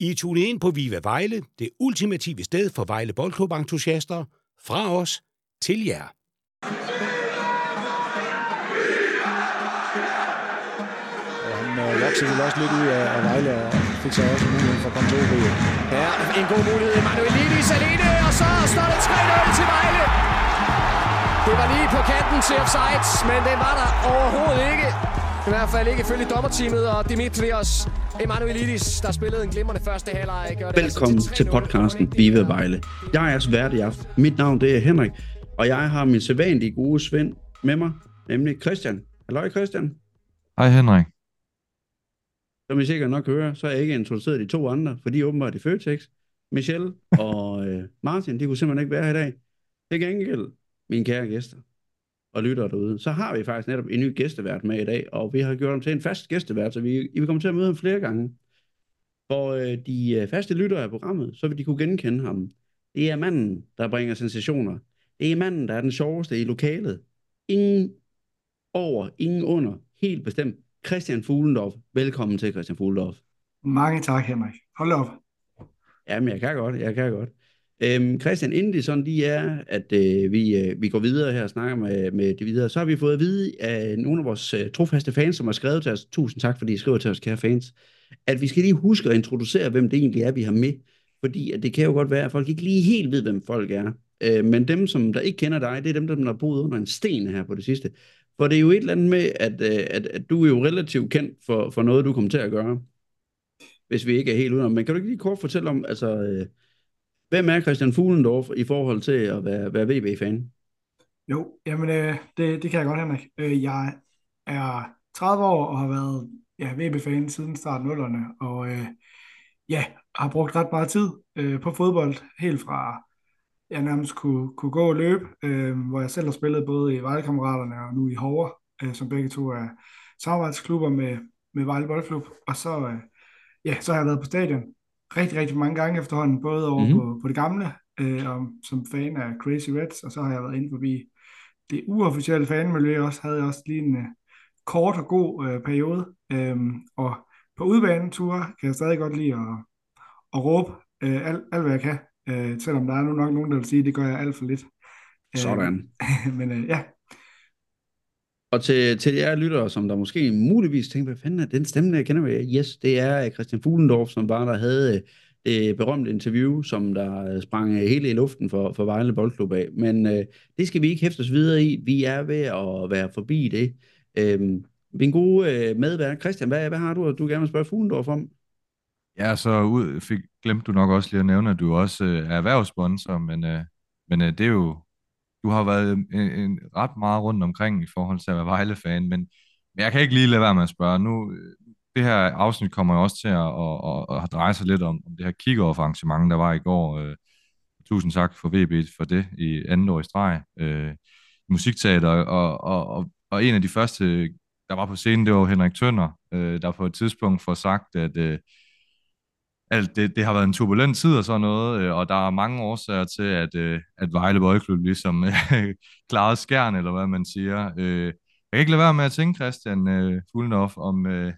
I tunet ind på Viva Vejle, det ultimative sted for Vejle Boldklub-entusiaster. Fra os til jer. Øh, voksede vel også lidt ud af, af Vejle og fik så også muligheden for at komme til OB. Ja, en god mulighed. Emanuel Lidis alene, og så står det 3-0 til Vejle. Det var lige på kanten til offside, men den var der overhovedet ikke. I hvert fald ikke ifølge dommerteamet og Dimitrios Emanuelidis, der spillede en glimrende første halvleg. Det Velkommen altså til podcasten Vive Vejle. Jeg er jeres vært i aften. Mit navn det er Henrik, og jeg har min sædvanlige gode Svend med mig, nemlig Christian. Hallo Christian. Hej Henrik. Som I sikkert nok kan høre, så er jeg ikke introduceret de to andre, for de er åbenbart i Føtex. Michelle og øh, Martin, de kunne simpelthen ikke være her i dag. Til gengæld, mine kære gæster og lyttere derude, så har vi faktisk netop en ny gæstevært med i dag, og vi har gjort ham til en fast gæstevært, så vi, I vil komme til at møde ham flere gange. For øh, de øh, faste lyttere af programmet, så vil de kunne genkende ham. Det er manden, der bringer sensationer. Det er manden, der er den sjoveste i lokalet. Ingen over, ingen under, helt bestemt. Christian Fuglendorf. Velkommen til, Christian Fuglendorf. Mange tak, Henrik. Hold op. Jamen, jeg kan godt, jeg kan godt. Øhm, Christian, inden det sådan lige er, at øh, vi, øh, vi går videre her og snakker med, med det videre, så har vi fået at vide af nogle af vores øh, trofaste fans, som har skrevet til os, tusind tak, fordi I skriver til os, kære fans, at vi skal lige huske at introducere, hvem det egentlig er, vi har med. Fordi at det kan jo godt være, at folk ikke lige helt ved, hvem folk er. Øh, men dem, som der ikke kender dig, det er dem, der har boet under en sten her på det sidste. For det er jo et eller andet med, at, øh, at, at du er jo relativt kendt for, for noget, du kommer til at gøre. Hvis vi ikke er helt udenom. Men kan du ikke lige kort fortælle om, altså, øh, hvem er Christian Fuglendorf i forhold til at være, være VB-fan? Jo, jamen øh, det, det kan jeg godt, Henrik. Øh, jeg er 30 år og har været ja, VB-fan siden starten af 0'erne, og øh, ja, har brugt ret meget tid øh, på fodbold, helt fra jeg nærmest kunne, kunne gå og løbe, øh, hvor jeg selv har spillet både i Vejlekammeraterne og nu i Hover, øh, som begge to er samarbejdsklubber med, med Vejle Boldklub, og så, øh, ja, så har jeg været på stadion rigtig, rigtig mange gange efterhånden, både over mm-hmm. på, på det gamle, øh, og som fan af Crazy Reds, og så har jeg været inde forbi det uofficielle fanmiljø også, havde jeg også lige en uh, kort og god uh, periode, øhm, og på udbaneture kan jeg stadig godt lide at, at råbe uh, alt, alt, hvad jeg kan, uh, selvom der er nu nok nogen, der vil sige, at det gør jeg alt for lidt. Sådan. Uh, men uh, ja. Og til, til jer lyttere, som der måske muligvis tænker, hvad fanden er den stemme, jeg kender med? Yes, det er Christian Fuglendorf, som bare der havde øh, det berømte interview, som der øh, sprang øh, hele i luften for, for Vejle Boldklub af. Men øh, det skal vi ikke hæfte os videre i. Vi er ved at være forbi det. Øhm, min gode øh, medvært, Christian, hvad, hvad har du, du gerne vil spørge Fuglendorf om? Ja, så ud, fik, glemte du nok også lige at nævne, at du også øh, er erhvervssponsor, men, øh, men øh, det er jo, du har været øhm, en, en ret meget rundt omkring i forhold til at være Vejle-fan, men, men jeg kan ikke lige lade være med at spørge. Nu, øh, det her afsnit kommer jo også til at, at, at, at dreje sig lidt om, om det her kick-off arrangement, der var i går. Øh, tusind tak for VB for det i anden år i streg. Øh, musikteater, og, og, og, og en af de første, der var på scenen, det var Henrik Tønder, øh, der på et tidspunkt får sagt, at øh, alt det, det har været en turbulent tid og sådan noget, øh, og der er mange årsager til, at, øh, at Vejle Boldklub ligesom øh, klarede skærn, eller hvad man siger. Øh, jeg kan ikke lade være med at tænke, Christian øh, Fuglendorf, om, øh,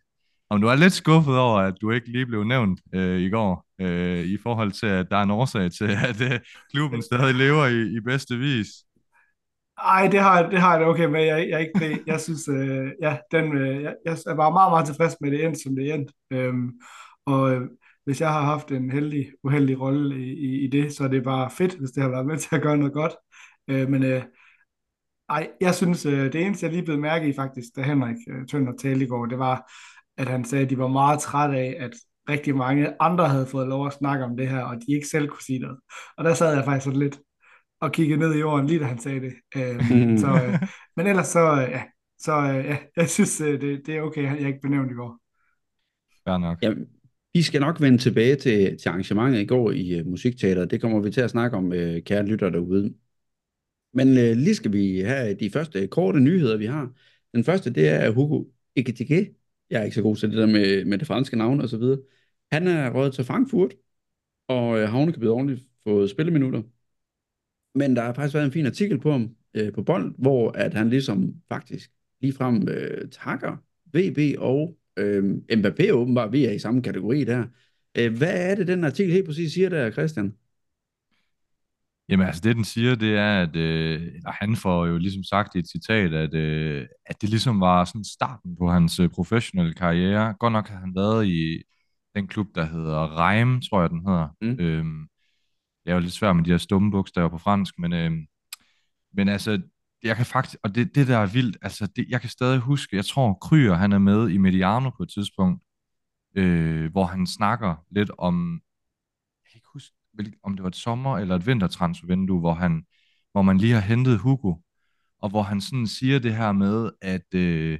om du er lidt skuffet over, at du ikke lige blev nævnt øh, i går, øh, i forhold til, at der er en årsag til, at øh, klubben stadig lever i, i bedste vis. Ej, det har, det har jeg det okay med. Jeg, jeg, ikke det. jeg synes, øh, ja, den, øh, jeg, jeg var meget, meget tilfreds med det end, som det endte. Øhm, og øh, hvis jeg har haft en heldig, uheldig rolle i, i, i det, så er det bare fedt, hvis det har været med til at gøre noget godt. Øh, men øh, ej, jeg synes, øh, det eneste, jeg lige blev mærke i faktisk, da Henrik øh, Tønder talte i går, det var, at han sagde, at de var meget trætte af, at rigtig mange andre havde fået lov at snakke om det her, og de ikke selv kunne sige noget. Og der sad jeg faktisk sådan lidt og kiggede ned i jorden, lige da han sagde det. Øhm, så, øh, men ellers så, øh, ja, så øh, ja, jeg synes, øh, det, det er okay, at jeg ikke blev nævnt i går. Fair nok. Ja, vi skal nok vende tilbage til, til arrangementet i går i uh, Musikteateret. Det kommer vi til at snakke om, uh, kære lytter derude. Men uh, lige skal vi have de første korte nyheder, vi har. Den første, det er Hugo Ekitike. Jeg er ikke så god til det der med, med det franske navn og så videre. Han er røget til Frankfurt, og uh, havne kan blive ordentligt fået spilleminutter. Men der har faktisk været en fin artikel på ham uh, på Bold, hvor at han ligesom faktisk ligefrem uh, takker VB og øh, Mbappé åbenbart, vi er i samme kategori der, Øh, hvad er det, den artikel helt præcis siger der, Christian? Jamen altså det den siger, det er, at øh, han får jo ligesom sagt i et citat, at, øh, at det ligesom var sådan starten på hans øh, professionelle karriere. Godt nok har han været i den klub, der hedder Reim, tror jeg den hedder. Mm. Øhm, det er jo lidt svært med de her stumme bogstaver på fransk, men, øh, men altså, jeg kan faktisk, og det, det der er vildt, altså det, jeg kan stadig huske, jeg tror Kryer, han er med i Mediano på et tidspunkt, øh, hvor han snakker lidt om, jeg kan ikke huske, om det var et sommer- eller et vintertransfervindue, hvor, han, hvor man lige har hentet Hugo, og hvor han sådan siger det her med, at, øh,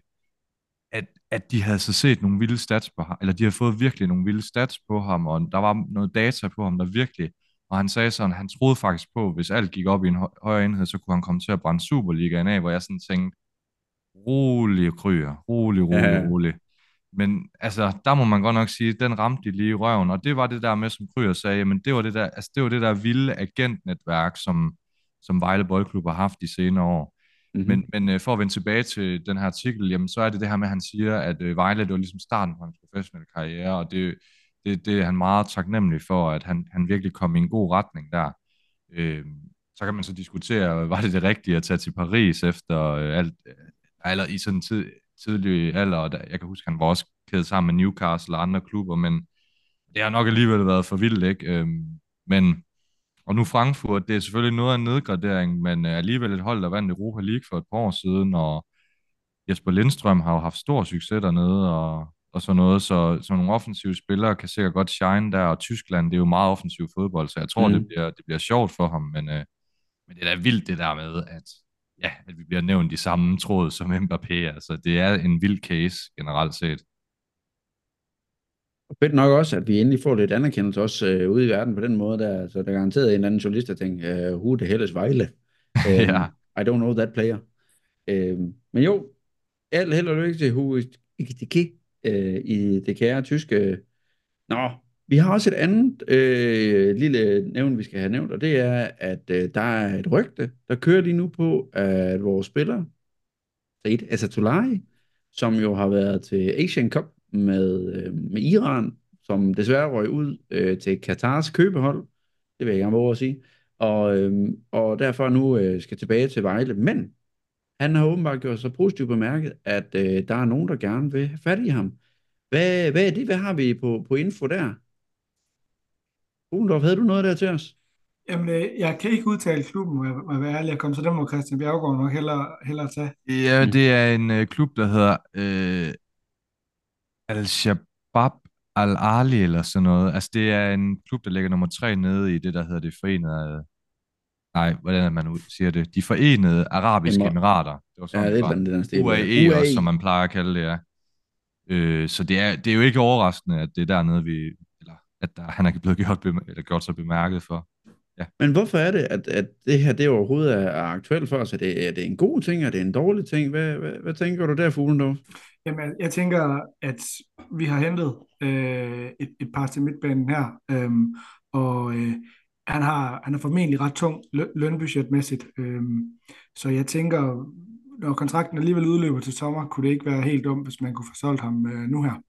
at, at de havde så set nogle vilde stats på ham, eller de havde fået virkelig nogle vilde stats på ham, og der var noget data på ham, der virkelig, og han sagde sådan, han troede faktisk på, hvis alt gik op i en højere enhed, så kunne han komme til at brænde Superligaen af, hvor jeg sådan tænkte, rolig kryer, rolig, rolig, ja. rolig. Men altså, der må man godt nok sige, den ramte de lige i røven, og det var det der med, som Kryer sagde, men det var det der, altså, det var det der vilde agentnetværk, som, som Vejle Boldklub har haft de senere år. Mm-hmm. Men, men øh, for at vende tilbage til den her artikel, jamen, så er det det her med, at han siger, at øh, Vejle, det var ligesom starten på hans professionelle karriere, og det, det, det er han meget taknemmelig for, at han, han virkelig kom i en god retning der. Øh, så kan man så diskutere, var det det rigtige at tage til Paris efter øh, alt, øh, eller i sådan en tid, tidlig alder, og der, jeg kan huske, han var også kædet sammen med Newcastle og andre klubber, men det har nok alligevel været for vildt, ikke? Øh, men, og nu Frankfurt, det er selvfølgelig noget af en nedgradering, men øh, alligevel et hold, der vandt Europa League for et par år siden, og Jesper Lindstrøm har jo haft stor succes dernede, og, og sådan noget, så, så nogle offensive spillere kan sikkert godt shine der, og Tyskland, det er jo meget offensiv fodbold, så jeg tror, mm. det, bliver, det bliver sjovt for ham, men, øh, men det er da vildt det der med, at ja, at vi bliver nævnt i samme tråd som Mbappé. Altså, det er en vild case generelt set. Og fedt nok også, at vi endelig får lidt anerkendelse også øh, ude i verden på den måde, der, så der er garanteret en eller anden journalist, der tænker, uh, who the hell is Vejle? um, ja. I don't know that player. Um, men jo, alt held og lykke til Hugo Ikitiki øh, i det kære tyske. Nå, vi har også et andet øh, lille nævn, vi skal have nævnt, og det er, at øh, der er et rygte, der kører lige nu på, at vores spiller, Said Asatolai, som jo har været til Asian Cup med, øh, med Iran, som desværre røg ud øh, til Katars købehold, det vil jeg gerne våge at sige, og, øh, og derfor nu øh, skal tilbage til Vejle, men han har åbenbart gjort så positivt bemærket, at øh, der er nogen, der gerne vil have fat i ham. Hvad, hvad er det? Hvad har vi på, på info der? Ulendorf, havde du noget der til os? Jamen, øh, jeg kan ikke udtale klubben, må jeg, må jeg være ærlig at komme, så den må Christian Bjergård nok hellere, hellere tage. Ja, det er en uh, klub, der hedder uh, Al-Shabaab Al-Ali eller sådan noget. Altså, det er en klub, der ligger nummer tre nede i det, der hedder det forenede... Nej, hvordan er man siger det? De forenede arabiske emirater. Det var sådan, ja, det er den UAE, UAE, også, som man plejer at kalde det, ja. Øh, så det er, det er jo ikke overraskende, at det er dernede, vi, at der, han er blevet gjort, eller gjort sig bemærket for. Ja. Men hvorfor er det, at, at det her det overhovedet er, aktuelt for os? Er det, er det en god ting? Er det en dårlig ting? Hvad, hvad, hvad tænker du der, Fuglendorf? Jamen, jeg tænker, at vi har hentet øh, et, et par til midtbanen her, øhm, og øh, han har, han har formentlig ret tung lønbudgetmæssigt. Øhm, så jeg tænker, når kontrakten alligevel udløber til sommer, kunne det ikke være helt dumt, hvis man kunne få solgt ham øh, nu her.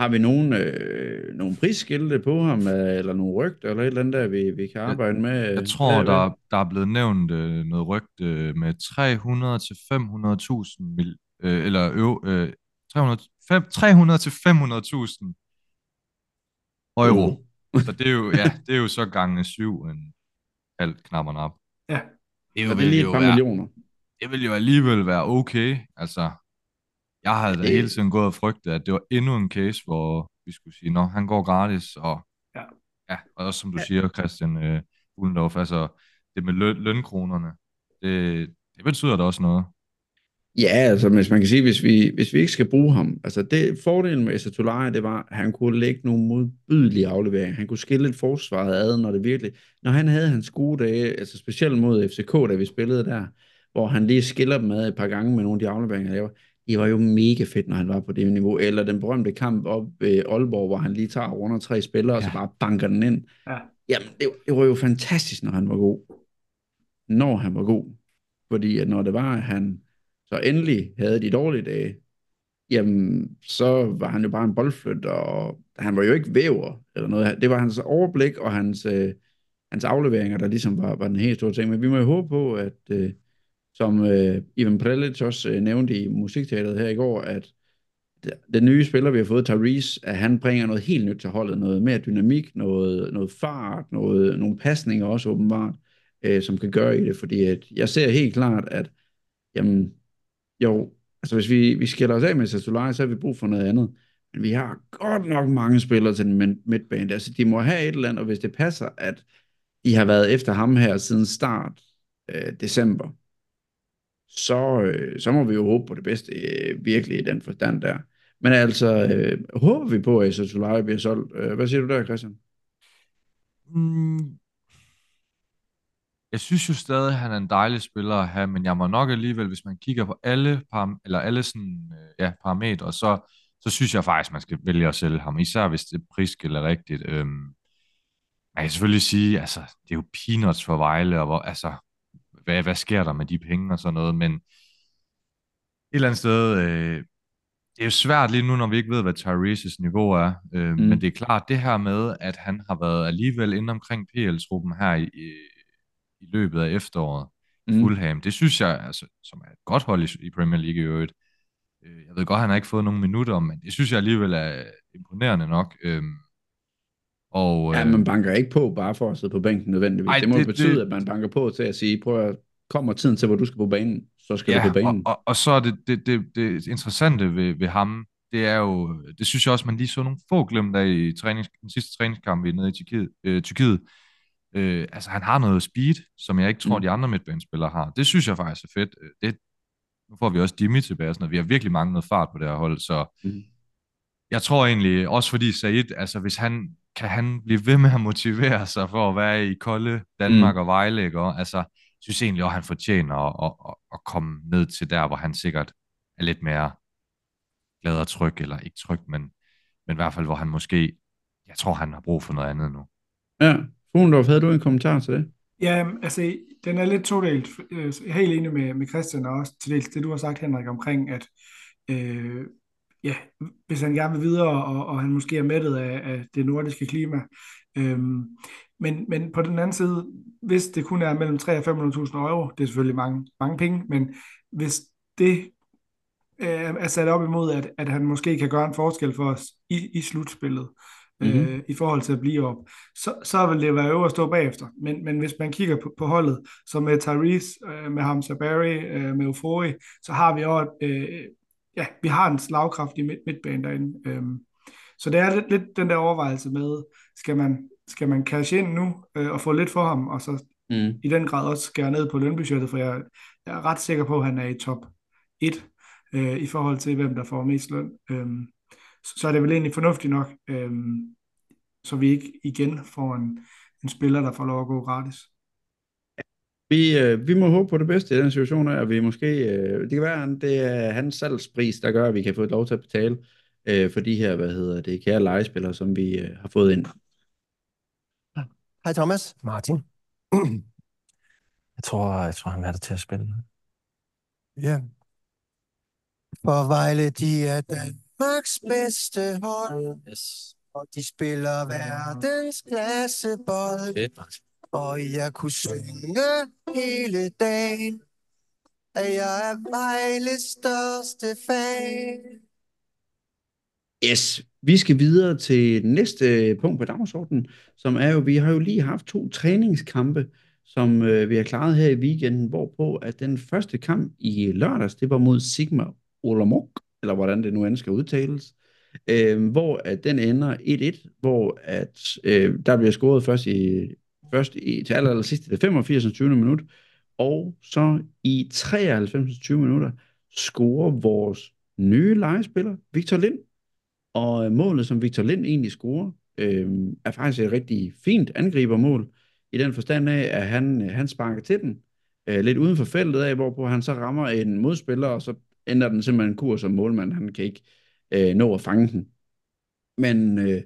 Har vi nogen, øh, nogle prisskilte på ham, øh, eller nogle rygter, eller et eller andet, der vi, vi kan arbejde med? Jeg, jeg tror, der, der er blevet nævnt øh, noget rygte med 300 til 500.000 mil, øh, eller øh, 300, 300 til 500.000 euro. Uh. Så det er jo, ja, det er jo så gange syv en halv knapperne op. Ja. Det, er jo, det er lige et par være, millioner. Det vil jo alligevel være okay. Altså, jeg havde da det... hele tiden gået og frygtet, at det var endnu en case, hvor vi skulle sige, nå, han går gratis, og ja, ja og også som du ja. siger, Christian øh, Ullendorf, altså det med løn, lønkronerne, det, det betyder da også noget. Ja, altså hvis man kan sige, hvis vi, hvis vi ikke skal bruge ham, altså det fordelen med Esatolari, det var, at han kunne lægge nogle modbydelige afleveringer. Han kunne skille et forsvar ad, når det virkelig, når han havde hans gode dage, altså specielt mod FCK, da vi spillede der, hvor han lige skiller dem ad et par gange med nogle af de afleveringer, der var det var jo mega fedt, når han var på det niveau. Eller den berømte kamp op ved Aalborg, hvor han lige tager rundt tre spillere, ja. og så bare banker den ind. Ja. Jamen, det, det var jo fantastisk, når han var god. Når han var god. Fordi at når det var, at han så endelig havde de dårlige dage, jamen, så var han jo bare en boldflytter, og han var jo ikke væver eller noget. Det var hans overblik og hans, øh, hans afleveringer, der ligesom var, var den helt store ting. Men vi må jo håbe på, at øh, som øh, Ivan Prelic også øh, nævnte i musikteateret her i går, at den nye spiller, vi har fået, Therese, at han bringer noget helt nyt til holdet, noget mere dynamik, noget, noget fart, noget, nogle pasninger også åbenbart, øh, som kan gøre i det, fordi at jeg ser helt klart, at jamen, jo, altså hvis vi, vi skiller os af med Satulaj, så har vi brug for noget andet, men vi har godt nok mange spillere til den midtbane, altså de må have et eller andet, og hvis det passer, at de har været efter ham her siden start øh, december, så, øh, så må vi jo håbe på det bedste, øh, virkelig i den forstand der. Men altså, øh, håber vi på, at Satulaj bliver solgt. Øh, hvad siger du der, Christian? Mm, jeg synes jo stadig, at han er en dejlig spiller at have, men jeg må nok alligevel, hvis man kigger på alle, param- eller alle sådan, øh, ja, parametre, så, så synes jeg faktisk, man skal vælge at sælge ham, især hvis det prisk eller rigtigt. Øhm, man kan selvfølgelig sige, altså, det er jo peanuts for Vejle, og hvor, altså, hvad, hvad sker der med de penge og sådan noget, men et eller andet sted, øh, det er jo svært lige nu, når vi ikke ved, hvad Tyrese's niveau er, øh, mm. men det er klart, det her med, at han har været alligevel inde omkring PL-truppen her i, i, løbet af efteråret, mm. Fulham, det synes jeg, altså, som er et godt hold i, i Premier League i øvrigt, øh, jeg ved godt, han har ikke fået nogen minutter, men det synes jeg alligevel er imponerende nok. Øh, og, ja, man banker ikke på bare for at sidde på bænken nødvendigvis. Ej, det må det, betyde, det, at man banker på til at sige, prøv at kommer tiden til, hvor du skal på banen, så skal ja, du på banen. Og, og, og så er det, det, det, det interessante ved, ved ham, det er jo, det synes jeg også, man lige så nogle få glemt af i trænings, den sidste træningskamp i nede i Tyrkiet. Øh, Tyrkiet. Øh, altså, han har noget speed, som jeg ikke tror, mm. de andre midtbanespillere har. Det synes jeg faktisk er fedt. Øh, det, nu får vi også Jimmy tilbage, sådan, vi har virkelig manglet fart på det her hold, så mm. jeg tror egentlig, også fordi Said, altså hvis han kan han blive ved med at motivere sig for at være i kolde Danmark mm. og Vejle, ikke? Og, altså, synes egentlig også, han fortjener at, at, at komme ned til der, hvor han sikkert er lidt mere glad og tryg, eller ikke tryg, men, men i hvert fald, hvor han måske, jeg tror, han har brug for noget andet nu. Ja, Fuglendorf, havde du en kommentar til det? Ja, altså, den er lidt todelt. Øh, jeg er helt enig med, med Christian, og også til dels det, du har sagt, Henrik, omkring, at øh, ja, hvis han gerne vil videre, og, og han måske er mættet af, af det nordiske klima. Øhm, men, men på den anden side, hvis det kun er mellem 3 og 500.000 euro, det er selvfølgelig mange, mange penge, men hvis det øh, er sat op imod, at, at han måske kan gøre en forskel for os i, i slutspillet, mm-hmm. øh, i forhold til at blive op, så, så vil det være øver at stå bagefter. Men, men hvis man kigger på, på holdet, så med Tyrese, øh, med Hamza Barry, øh, med Eufori, så har vi også øh, ja, vi har en slagkraftig midt, midtbane derinde. Øhm, så det er lidt, lidt den der overvejelse med, skal man, skal man cash ind nu øh, og få lidt for ham, og så mm. i den grad også skære ned på lønbudgettet, for jeg, jeg er ret sikker på, at han er i top 1 øh, i forhold til, hvem der får mest løn. Øhm, så, er det vel egentlig fornuftigt nok, øhm, så vi ikke igen får en, en spiller, der får lov at gå gratis. Vi, øh, vi må håbe på det bedste i den situation, at vi måske, øh, det kan være, at det er hans salgspris, der gør, at vi kan få et lov til at betale øh, for de her, hvad hedder det, kære legespillere, som vi øh, har fået ind. Hej Thomas. Martin. Jeg tror, jeg tror han er der til at spille. Ja. For Vejle, de er Danmarks bedste hold. Yes. Og de spiller verdens klassebold. Fedt, og jeg kunne synge hele dagen, at jeg er Vejles største fan. Yes, vi skal videre til næste punkt på dagsordenen, som er jo, vi har jo lige haft to træningskampe, som øh, vi har klaret her i weekenden, hvorpå at den første kamp i lørdags, det var mod Sigma Olomouc, eller hvordan det nu end skal udtales, øh, hvor at den ender 1-1, hvor at øh, der bliver scoret først i først i, til aller, aller sidste, det 85. 20. minut, og så i 93. 20 minutter scorer vores nye legespiller, Victor Lind. Og øh, målet, som Victor Lind egentlig scorer, øh, er faktisk et rigtig fint angribermål, i den forstand af, at han, øh, han sparker til den, øh, lidt uden for feltet af, hvorpå han så rammer en modspiller, og så ændrer den simpelthen kurs som målmand. Han kan ikke øh, nå at fange den. Men øh,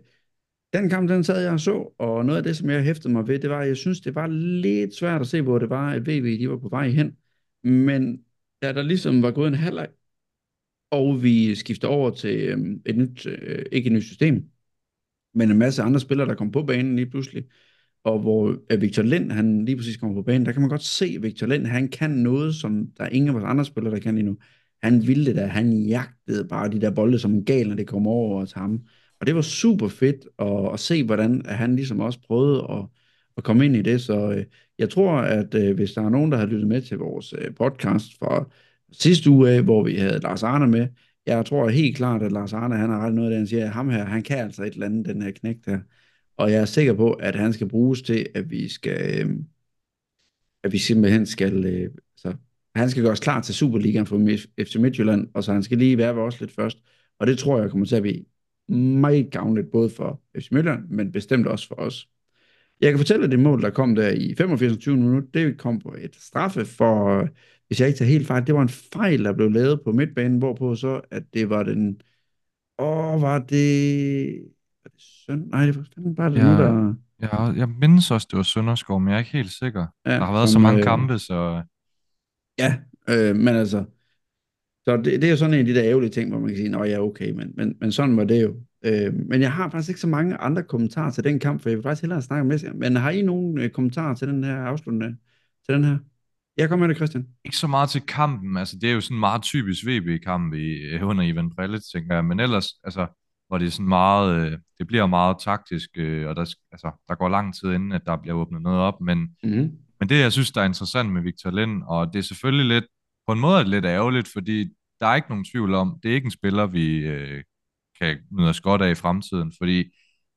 den kamp, den sad jeg og så, og noget af det, som jeg hæftede mig ved, det var, at jeg synes, det var lidt svært at se, hvor det var, at VV de var på vej hen. Men da der ligesom var gået en halvleg, og vi skifter over til øh, et nyt, øh, ikke et nyt system, men en masse andre spillere, der kom på banen lige pludselig, og hvor øh, Victor Lind, han lige præcis kommer på banen, der kan man godt se, at Victor Lind, han kan noget, som der er ingen af vores andre spillere, der kan lige nu. Han ville det da, han jagtede bare de der bolde som en gal, når det kom over til ham. Og det var super fedt at, at se, hvordan at han ligesom også prøvede at, at komme ind i det. Så øh, jeg tror, at øh, hvis der er nogen, der har lyttet med til vores øh, podcast fra sidste uge af, hvor vi havde Lars Arne med, jeg tror helt klart, at Lars Arne, han har ret noget af det, han siger, at ham her, han kan altså et eller andet, den her knægt her. Og jeg er sikker på, at han skal bruges til, at vi skal, øh, at vi simpelthen skal, øh, han skal gøres klar til Superligaen for FC Midtjylland, og så han skal lige være ved os lidt først. Og det tror jeg kommer til at blive meget gavnligt, både for FC Midtjylland, men bestemt også for os. Jeg kan fortælle, at det mål, der kom der i 85. minutter, det kom på et straffe for, hvis jeg ikke tager helt fejl, det var en fejl, der blev lavet på midtbanen, hvorpå så, at det var den, åh, var det, var det søn? Nej, det var fandme bare det Ja, nu, der... Ja, jeg mindes også, det var Sønderskov, men jeg er ikke helt sikker. Ja, Der har været så mange øh, kampe, så Ja, øh, men altså, så det, det er jo sådan en af de der ærgerlige ting, hvor man kan sige, nå ja, okay, men, men, men sådan var det jo. Øh, men jeg har faktisk ikke så mange andre kommentarer til den kamp, for jeg vil faktisk hellere snakke med jer. Men har I nogen øh, kommentarer til den her afslutning? Til den her? Jeg kommer med det, Christian. ikke så meget til kampen. Altså, det er jo sådan en meget typisk VB-kamp i, øh, under Ivan Brillet, tænker jeg. Men ellers, altså, hvor det er sådan meget, øh, det bliver meget taktisk, øh, og der, altså, der går lang tid inden, at der bliver åbnet noget op. Men, Mm-hmm. Men det, jeg synes, der er interessant med Victor Lind, og det er selvfølgelig lidt, på en måde lidt ærgerligt, fordi der er ikke nogen tvivl om, det er ikke en spiller, vi øh, kan nyde os godt af i fremtiden, fordi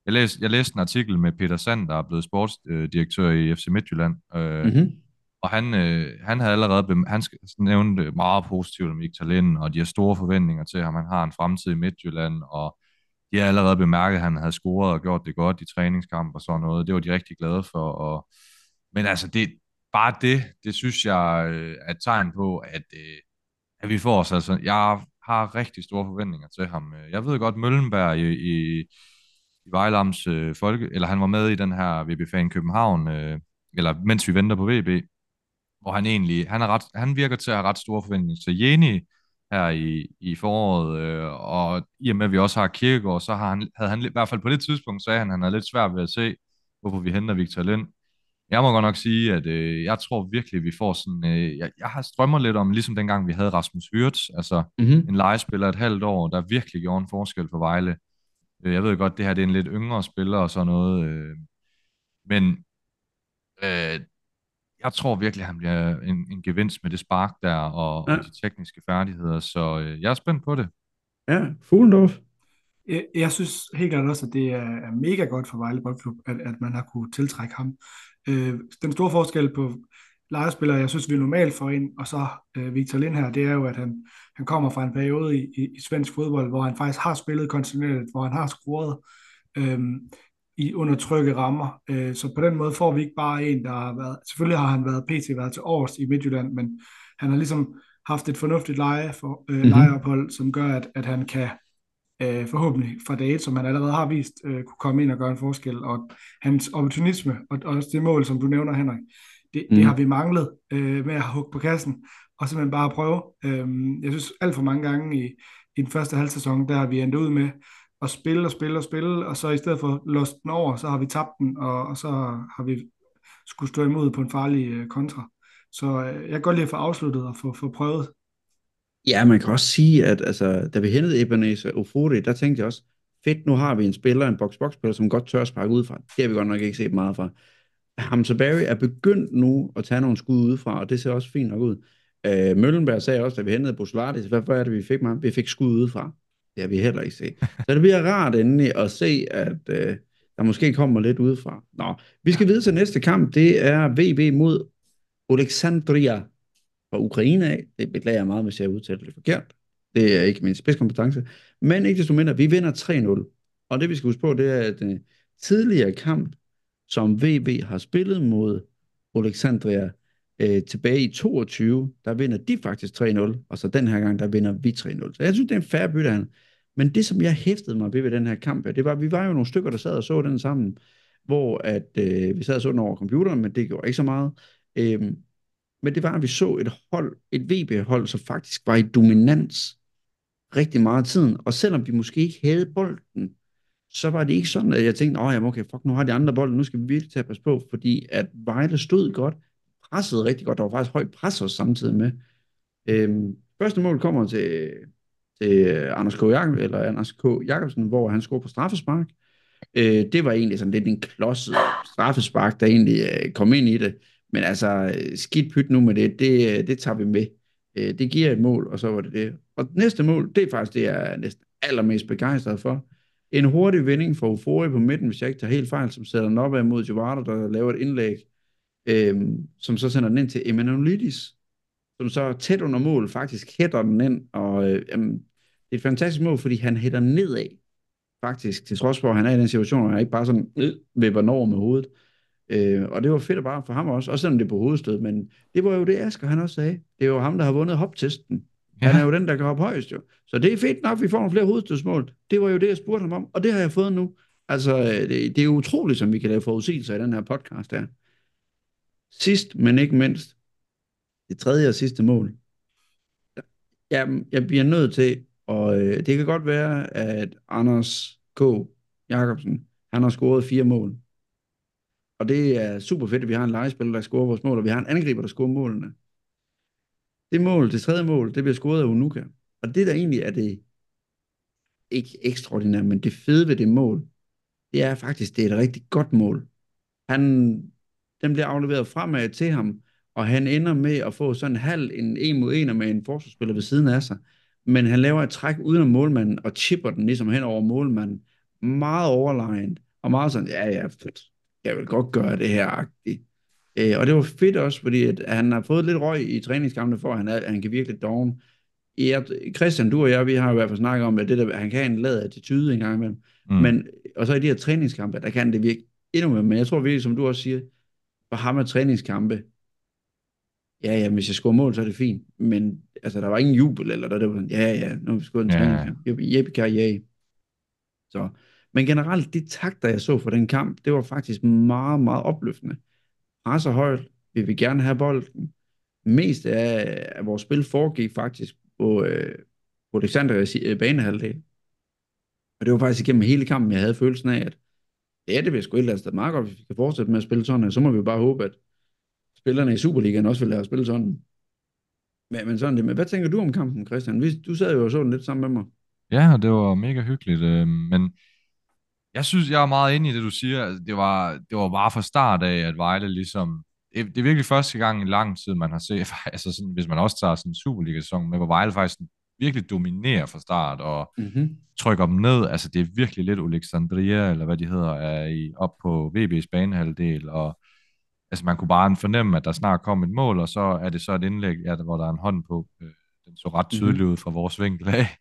jeg læste, jeg læste en artikel med Peter Sand, der er blevet sportsdirektør i FC Midtjylland, øh, Mm-hmm. og han, øh, han havde allerede bem- han nævnte meget positivt om Victor Lind, og de har store forventninger til ham. Han har en fremtid i Midtjylland, og de har allerede bemærket, at han havde scoret og gjort det godt i træningskamp og sådan noget. Det var de rigtig glade for. Og, men altså, det, bare det, det synes jeg øh, er et tegn på, at, øh, at vi får os altså... Jeg har rigtig store forventninger til ham. Jeg ved godt, Møllenberg i, i, i Vejlams øh, folke, eller han var med i den her VB-fan København, øh, eller mens vi venter på VB, hvor han egentlig, han, er ret, han virker til at have ret store forventninger til Jeni her i, i foråret, øh, og i og med, at vi også har Kirkegaard, så har han, havde han i hvert fald på det tidspunkt, sagde han, han havde lidt svært ved at se, hvorfor vi henter Victor Lind. Jeg må godt nok sige, at øh, jeg tror virkelig, vi får sådan, øh, jeg, jeg har strømmer lidt om, ligesom dengang vi havde Rasmus Hyrts, altså Mm-hmm. en legespiller et halvt år, der virkelig gjorde en forskel for Vejle. Øh, Jeg ved godt, det her det er en lidt yngre spiller og sådan noget, øh, men øh, jeg tror virkelig, at han bliver en, en gevinst med det spark der og, Ja. og de tekniske færdigheder, så øh, jeg er spændt på det. Ja, Fuglendorf. Jeg, jeg synes helt klart også, at det er, er mega godt for Vejle Boldklub, at, at man har kunne tiltrække ham. Øh, den store forskel på legespillere, jeg synes, vi normalt får ind, og så øh, Victor Lind her, det er jo, at han, han kommer fra en periode i, i, i svensk fodbold, hvor han faktisk har spillet kontinuerligt, hvor han har scoret øh, i under trygge rammer. Øh, så på den måde får vi ikke bare en, der har været, selvfølgelig har han været PT været til års i Midtjylland, men han har ligesom haft et fornuftigt leje for, øh, Mhm. lejeophold, som gør, at, at han kan øh, forhåbentlig fra dag som han allerede har vist, øh, kunne komme ind og gøre en forskel. Og hans opportunisme, og, og også det mål, som du nævner, Henrik, det, mm. Det har vi manglet øh, med at hugge på kassen, og simpelthen bare prøve. Øh, jeg synes alt for mange gange i, i den første halv sæson, der har vi endt ud med at spille og spille og spille, og så i stedet for at låse den over, så har vi tabt den, og, og så har vi skulle stå imod på en farlig øh, kontra. Så øh, jeg kan godt lide at få afsluttet og få, få prøvet. Ja, man kan også sige, at altså, da vi hentede Ebenezer Ofori, der tænkte jeg også, fedt, nu har vi en spiller, en box-box-spiller, som godt tør at sparke udefra. Det har vi godt nok ikke set meget fra. Hamza Barry er begyndt nu at tage nogle skud udefra, og det ser også fint nok ud. Øh, Møllenberg sagde også, da vi hentede Boslaris, hvad er det, vi fik med? Vi fik skud udefra. Det har vi heller ikke set. Så det bliver rart endelig at se, at øh, der måske kommer lidt udefra. Nå, vi skal videre til næste kamp. Det er VB mod Alexandria fra Ukraine af. Det beklager jeg meget, hvis jeg udtaler det forkert. Det er ikke min spidskompetence. Men ikke desto mindre, vi vinder 3-0. Og det vi skal huske på, det er, at den tidligere kamp, som VB har spillet mod Alexandria øh, tilbage i 22, der vinder de faktisk 3-0, og så den her gang, der vinder vi 3-0. Så jeg synes, det er en færre bytte, han. Men det, som jeg hæftede mig ved ved den her kamp, det var, at vi var jo nogle stykker, der sad og så den sammen, hvor at, øh, vi sad og så den over computeren, men det gjorde ikke så meget. Øhm, men det var, at vi så et hold, et VB-hold, som faktisk var i dominans rigtig meget af tiden. Og selvom vi måske ikke havde bolden, så var det ikke sådan, at jeg tænkte, åh, jamen okay, fuck, nu har de andre bolden, nu skal vi virkelig tage at passe på, fordi at Vejle stod godt, pressede rigtig godt, der var faktisk højt pres også samtidig med. Øhm, første mål kommer til, til Anders K. Jakob, eller Anders K. Jacobsen, hvor han scorer på straffespark. Øh, det var egentlig sådan lidt en klodset straffespark, der egentlig øh, kom ind i det. Men altså, skidt pyt nu med det, det, det tager vi med. Øh, det giver et mål, og så var det det. Og næste mål, det er faktisk det, jeg er næsten allermest begejstret for. En hurtig vending for Ufori på midten, hvis jeg ikke tager helt fejl, som sætter den op mod Giovanni, der laver et indlæg, øh, som så sender den ind til Emanuelidis, som så tæt under mål faktisk hætter den ind, og øh, jamen, det er et fantastisk mål, fordi han hætter nedad, faktisk, til trods for, at han er i den situation, og han ikke bare sådan øh, vipper over med hovedet. Øh, og det var fedt bare for ham også, også selvom det er på hovedstød, men det var jo det, Asger han også sagde. Det er jo ham, der har vundet hoptesten. Ja. Han er jo den, der kan hoppe højst jo. Så det er fedt nok, at vi får nogle flere hovedstødsmål. Det var jo det, jeg spurgte ham om, og det har jeg fået nu. Altså, det, det er utroligt, som vi kan lave forudsigelser i den her podcast her. Sidst, men ikke mindst, det tredje og sidste mål. Jeg, jeg bliver nødt til, og øh, det kan godt være, at Anders K. Jacobsen, han har scoret fire mål. Og det er super fedt, at vi har en legespiller, der scorer vores mål, og vi har en angriber, der scorer målene. Det mål, det tredje mål, det bliver scoret af Unuka. Og det der egentlig er det, ikke ekstraordinært, men det fede ved det mål, det er faktisk, det er et rigtig godt mål. Han, den bliver afleveret fremad til ham, og han ender med at få sådan en halv, en en mod en med en forsvarsspiller ved siden af sig. Men han laver et træk uden om målmanden, og chipper den ligesom hen over målmanden. Meget overlegnet, og meget sådan, ja, ja, fedt jeg vil godt gøre det her, agtigt. Øh, og det var fedt også, fordi at han har fået lidt røg i træningskampene, for at han, er, han kan virkelig doven. Ja, Christian, du og jeg, vi har i hvert fald snakket om, at det der, han kan en lad attitude en gang imellem. Mm. Men, og så i de her træningskampe, der kan det virke endnu mere. Men jeg tror virkelig, som du også siger, for ham er træningskampe, ja, ja, hvis jeg scorer mål, så er det fint. Men altså, der var ingen jubel, eller der, der var ja, ja, nu har vi scoret en ja. træningskamp. Jeppe ja. Så, men generelt, de takter, jeg så for den kamp, det var faktisk meget, meget opløftende presser højt, vi vil gerne have bolden. Mest af, af vores spil foregik faktisk på, øh, på Alexanders øh, banehalvdel. Og det var faktisk igennem hele kampen, jeg havde følelsen af, at ja, det bliver sgu et eller andet sted meget godt, hvis vi kan fortsætte med at spille sådan, så må vi bare håbe, at spillerne i Superligaen også vil lade os spille sådan. Men, men sådan det. Men hvad tænker du om kampen, Christian? Du sad jo og så den lidt sammen med mig. Ja, det var mega hyggeligt, øh, men jeg synes, jeg er meget inde i det, du siger. Altså, det var, det var bare fra start af, at Vejle ligesom... Det, er virkelig første gang i lang tid, man har set, altså sådan, hvis man også tager sådan en Superliga-sæson med, hvor Vejle faktisk virkelig dominerer fra start og mm-hmm. trykker dem ned. Altså, det er virkelig lidt Alexandria, eller hvad de hedder, er i, op på VB's banehalvdel, og altså, man kunne bare fornemme, at der snart kom et mål, og så er det så et indlæg, ja, hvor der er en hånd på. Øh, den så ret tydeligt mm-hmm. ud fra vores vinkel af.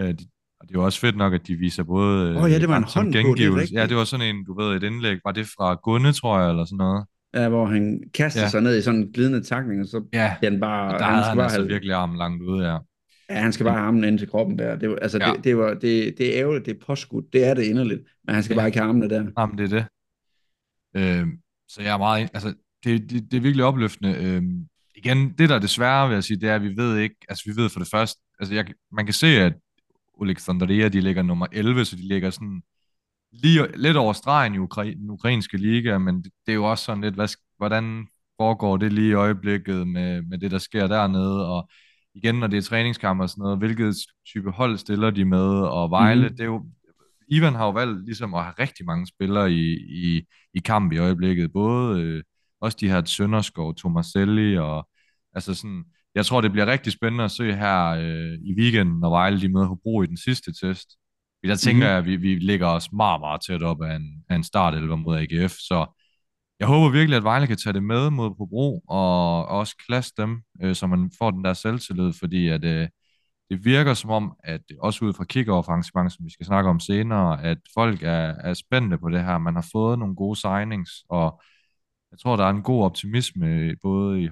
Øh, de, og det var også fedt nok, at de viser både... Åh oh, ja, det var en hånd på, det er Ja, det var sådan en, du ved, et indlæg. Var det fra Gunne, tror jeg, eller sådan noget? Ja, hvor han kaster ja. sig ned i sådan en glidende takning, og så ja. den bare... Og der han, han bare altså have... virkelig armen langt ude, ja. Ja, han skal bare have armen ind til kroppen der. Det, altså, ja. det, det, var, det, det er ærgerligt, det er påskudt. Det er det inderligt. Men han skal ja. bare ikke have armene der. Jamen, det er det. Øh, så jeg er meget... Altså, det, det, det er virkelig opløftende. Øh, igen, det der er det svære, vil jeg sige, det er, at vi ved ikke... Altså, vi ved for det første... Altså, jeg, man kan se, at Alexandria, de ligger nummer 11, så de ligger sådan lige lidt over stregen i Ukra- den ukrainske liga, men det, det er jo også sådan lidt, hvad, hvordan foregår det lige i øjeblikket med, med det, der sker dernede, og igen, når det er træningskamp og sådan noget, hvilket type hold stiller de med, og Vejle, mm. det er jo, Ivan har jo valgt ligesom at have rigtig mange spillere i, i, i kamp i øjeblikket, både øh, også de her Sønderskov, Tomaselli, og altså sådan, jeg tror, det bliver rigtig spændende at se her øh, i weekenden, når Vejle de møder Hobro i den sidste test. Der tænker mm. jeg, at vi, vi ligger os meget, meget tæt op af en, af en startelver mod AGF, så jeg håber virkelig, at Vejle kan tage det med mod Hobro, og også klasse dem, øh, så man får den der selvtillid, fordi at, øh, det virker som om, at også ud fra kick-off arrangement, som vi skal snakke om senere, at folk er, er spændte på det her. Man har fået nogle gode signings, og jeg tror, der er en god optimisme både i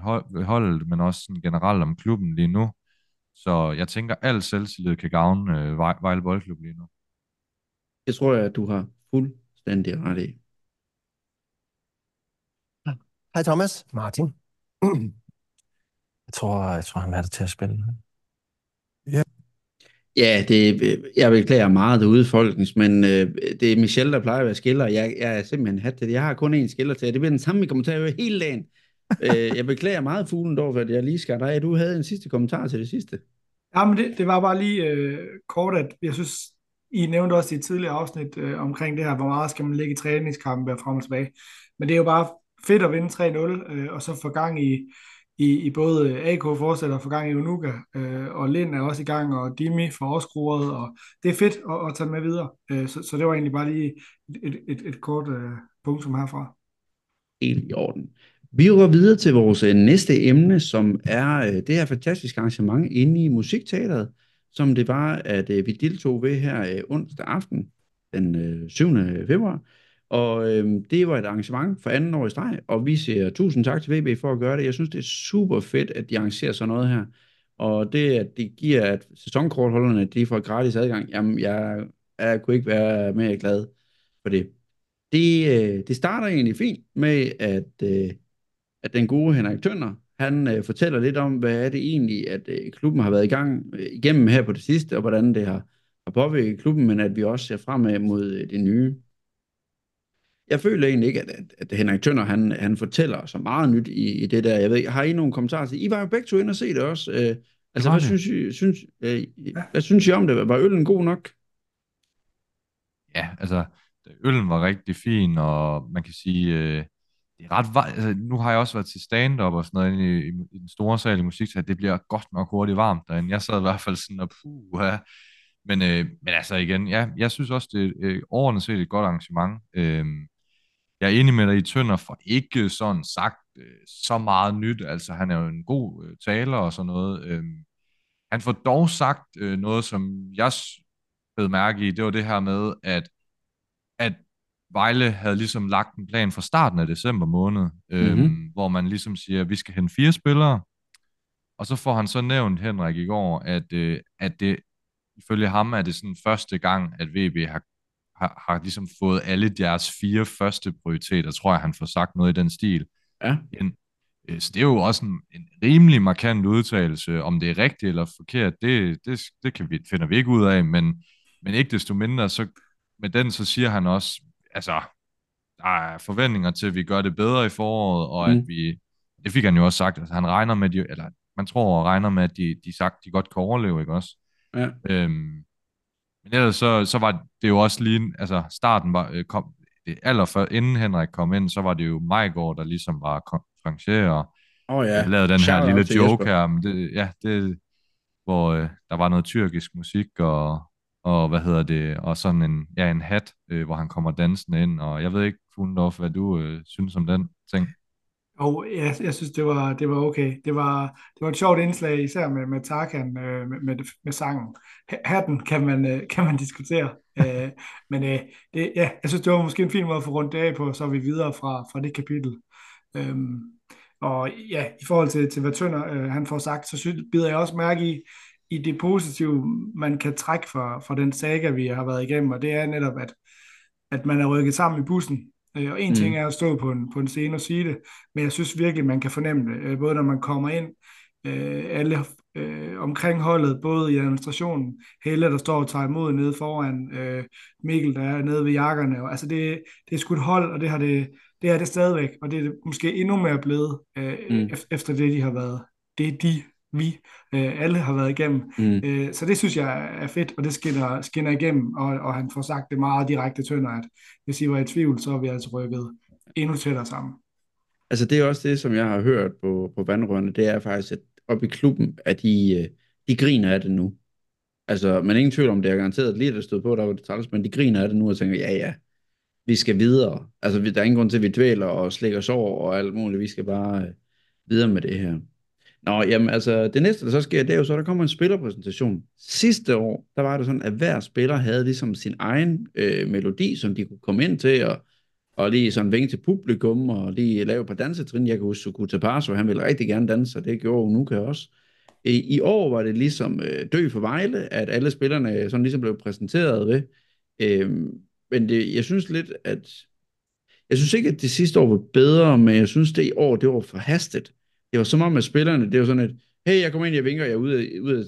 holdet, men også sådan generelt om klubben lige nu. Så jeg tænker, at al selvtillid kan gavne øh, Vejle Boldklub lige nu. Det tror jeg, at du har fuldstændig ret i. Hej Thomas. Martin. Jeg tror, jeg tror han er der til at spille. Ja. Ja, det, jeg beklager meget derude, folkens, men øh, det er Michelle, der plejer at være skiller. Jeg, jeg er simpelthen hat til det. Jeg har kun én skiller til, det bliver den samme, vi kommer til at høre hele dagen. øh, jeg beklager meget fuglen dog, at jeg lige skal dig. Du havde en sidste kommentar til det sidste. Ja, men det, det var bare lige øh, kort, at jeg synes, I nævnte også i et tidligere afsnit øh, omkring det her, hvor meget skal man lægge i træningskampe frem og tilbage. Men det er jo bare fedt at vinde 3-0, øh, og så få gang i, i, i både øh, AK fortsætter for gang i Unuka, øh, og Lind er også i gang, og Dimi får også og det er fedt at, at tage med videre. Øh, så, så det var egentlig bare lige et, et, et, kort øh, punktum herfra. Helt i orden. Vi går videre til vores øh, næste emne, som er øh, det her fantastiske arrangement inde i Musikteateret, som det var, at øh, vi deltog ved her øh, onsdag aften, den øh, 7. februar. Og øh, det var et arrangement for anden år i streg, og vi siger tusind tak til VB for at gøre det. Jeg synes, det er super fedt, at de arrangerer sådan noget her. Og det, at det giver, at sæsonkortholderne de får gratis adgang, jamen jeg, jeg kunne ikke være mere glad for det. Det, øh, det starter egentlig fint med, at, øh, at den gode Henrik Tønder, han øh, fortæller lidt om, hvad er det egentlig, at øh, klubben har været i gang øh, igennem her på det sidste, og hvordan det har, har påvirket klubben, men at vi også ser fremad mod øh, det nye jeg føler egentlig ikke, at, at, at Henrik Tønder, han, han fortæller så meget nyt i, i det der. Jeg ved har I nogle kommentarer til? I var jo begge to inde og se det også. Øh, altså, hvad synes, I, synes, øh, hvad synes I om det? Var øllen god nok? Ja, altså, øllen var rigtig fin, og man kan sige, øh, det er ret altså, nu har jeg også været til stand-up og sådan noget i, i, i den store sal i musik, så det bliver godt nok hurtigt varmt derinde. Jeg sad i hvert fald sådan og puh, ja. men, øh, men altså igen, ja, jeg synes også, det er øh, overordnet set et godt arrangement. Øh, jeg er enig med dig i Tønder for ikke sådan sagt øh, så meget nyt. Altså, han er jo en god øh, taler og sådan noget. Øh, han får dog sagt øh, noget, som jeg blev mærke i. Det var det her med, at, at Vejle havde ligesom lagt en plan fra starten af december måned, øh, mm-hmm. hvor man ligesom siger, at vi skal hente fire spillere. Og så får han så nævnt, Henrik, i går, at, øh, at det ifølge ham er det sådan første gang, at VB har har, har ligesom fået alle deres fire første prioriteter, tror jeg, han får sagt noget i den stil. Ja. En, øh, så det er jo også en, en rimelig markant udtalelse. Om det er rigtigt eller forkert, det, det, det kan vi, finder vi ikke ud af, men, men ikke desto mindre, så med den så siger han også, altså, der er forventninger til, at vi gør det bedre i foråret, og mm. at vi, det fik han jo også sagt, altså han regner med, de, eller man tror og regner med, at de, de sagt, de godt kan overleve, ikke også? Ja. Øhm, men ellers så, så var det jo også lige, altså starten var, øh, kom, det allerfør, inden Henrik kom ind, så var det jo Majgaard, der ligesom var konferencier og oh, ja. lavede den Shout her lille joke her. Men det, ja, det, hvor øh, der var noget tyrkisk musik og, og hvad hedder det, og sådan en, ja, en hat, øh, hvor han kommer dansende ind, og jeg ved ikke, Fuglendorf, hvad du øh, synes om den ting. Og ja, jeg synes, det var, det var okay. Det var, det var et sjovt indslag, især med, med Tarkan, øh, med, med, med sangen. Hatten kan man, øh, kan man diskutere. øh, men det, ja, jeg synes, det var måske en fin måde at få rundt det af på, så er vi videre fra, fra det kapitel. Øhm, og ja, i forhold til, til hvad Tønder øh, han får sagt, så synes, bider jeg også mærke i, i det positive, man kan trække fra, fra den saga, vi har været igennem, og det er netop, at, at man er rykket sammen i bussen, Øh, og en mm. ting er at stå på en, på en scene og sige det, men jeg synes virkelig, man kan fornemme det, øh, både når man kommer ind, øh, alle øh, omkring holdet, både i administrationen, Helle, der står og tager imod nede foran, øh, Mikkel, der er nede ved jakkerne, og, altså det, det er sgu et hold, og det har det, det er det stadigvæk, og det er måske endnu mere blevet, øh, mm. efter det, de har været, det de vi øh, alle har været igennem. Mm. Øh, så det synes jeg er fedt, og det skinner, skinner igennem, og, og han får sagt det meget direkte tønder, at hvis I var i tvivl, så er vi altså rykket endnu tættere sammen. Altså det er også det, som jeg har hørt på, på vandrørene, det er faktisk, at op i klubben, at de, øh, de griner af det nu. Altså, man er ingen tvivl om, det er garanteret lige, der stod på, der var det træls, men de griner af det nu og tænker, ja ja, vi skal videre. Altså, der er ingen grund til, at vi dvæler og slækker os over og alt muligt. Vi skal bare øh, videre med det her. Nå, jamen altså, det næste, der så sker, det er jo så, at der kommer en spillerpræsentation. Sidste år, der var det sådan, at hver spiller havde ligesom sin egen øh, melodi, som de kunne komme ind til, og, og lige sådan vinke til publikum, og lige lave et par dansetrin. Jeg kan huske, Sukuta Parso, han ville rigtig gerne danse, og det gjorde Unuka også. I, I år var det ligesom øh, dø for Vejle, at alle spillerne sådan ligesom blev præsenteret ved. Øh, men det, jeg synes lidt, at jeg synes ikke, at det sidste år var bedre, men jeg synes, det i år, det var for hastet det var som om, at spillerne, det var sådan et, hey, jeg kommer ind, jeg vinker, jeg er ude af, ude af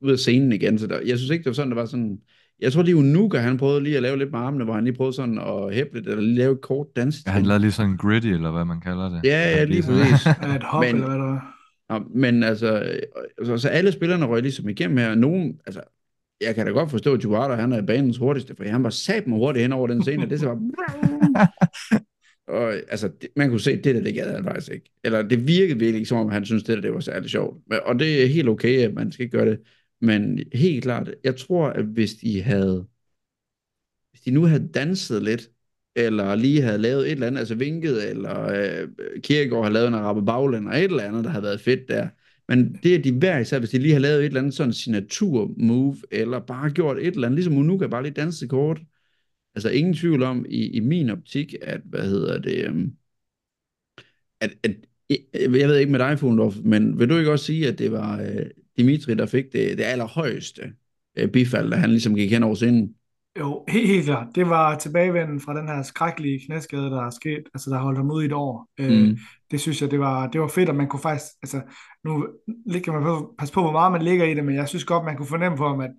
ud af scenen igen. Så der, jeg synes ikke, det var sådan, det var sådan... Jeg tror lige, Unuka, han prøvede lige at lave lidt med armene, hvor han lige prøvede sådan at hæppe lidt, eller lave et kort dans. Ja, han lavede lige sådan en gritty, eller hvad man kalder det. Ja, ja, lige præcis. Et hop, Men- eller hvad der var? Men altså, øh, så, så alle spillerne røg ligesom igennem her. Nogen, altså, jeg kan da godt forstå, at Juara, han er banens hurtigste, for han var sat med hurtigt hen over den scene, det så var... og altså, det, man kunne se, det der, det gad han faktisk ikke. Eller det virkede virkelig ikke, som om han synes, det der, det var særlig sjovt. Men- Og det er helt okay, at man skal ikke gøre det. Men helt klart, jeg tror, at hvis de havde, hvis de nu havde danset lidt, eller lige havde lavet et eller andet, altså vinket, eller øh, Kierkegaard havde lavet en arabe baglænd, og et eller andet, der havde været fedt der. Men det er de hver især, hvis de lige har lavet et eller andet sådan signatur move, eller bare gjort et eller andet, ligesom Unuka bare lige danset kort. Altså ingen tvivl om, i, i min optik, at, hvad hedder det, øhm, at, at, jeg ved ikke med dig, Fuglendorf, men vil du ikke også sige, at det var øh, Dimitri, der fik det, det allerhøjeste øh, bifald, da han ligesom gik hen over scenen? Jo, helt, helt klart. Det var tilbagevenden fra den her skrækkelige knæskade, der er sket, altså der holdt ham ude i et år. Mm. Øh, Mm. det synes jeg, det var, det var fedt, at man kunne faktisk, altså nu ligger man på, passe på, hvor meget man ligger i det, men jeg synes godt, man kunne fornemme på ham, at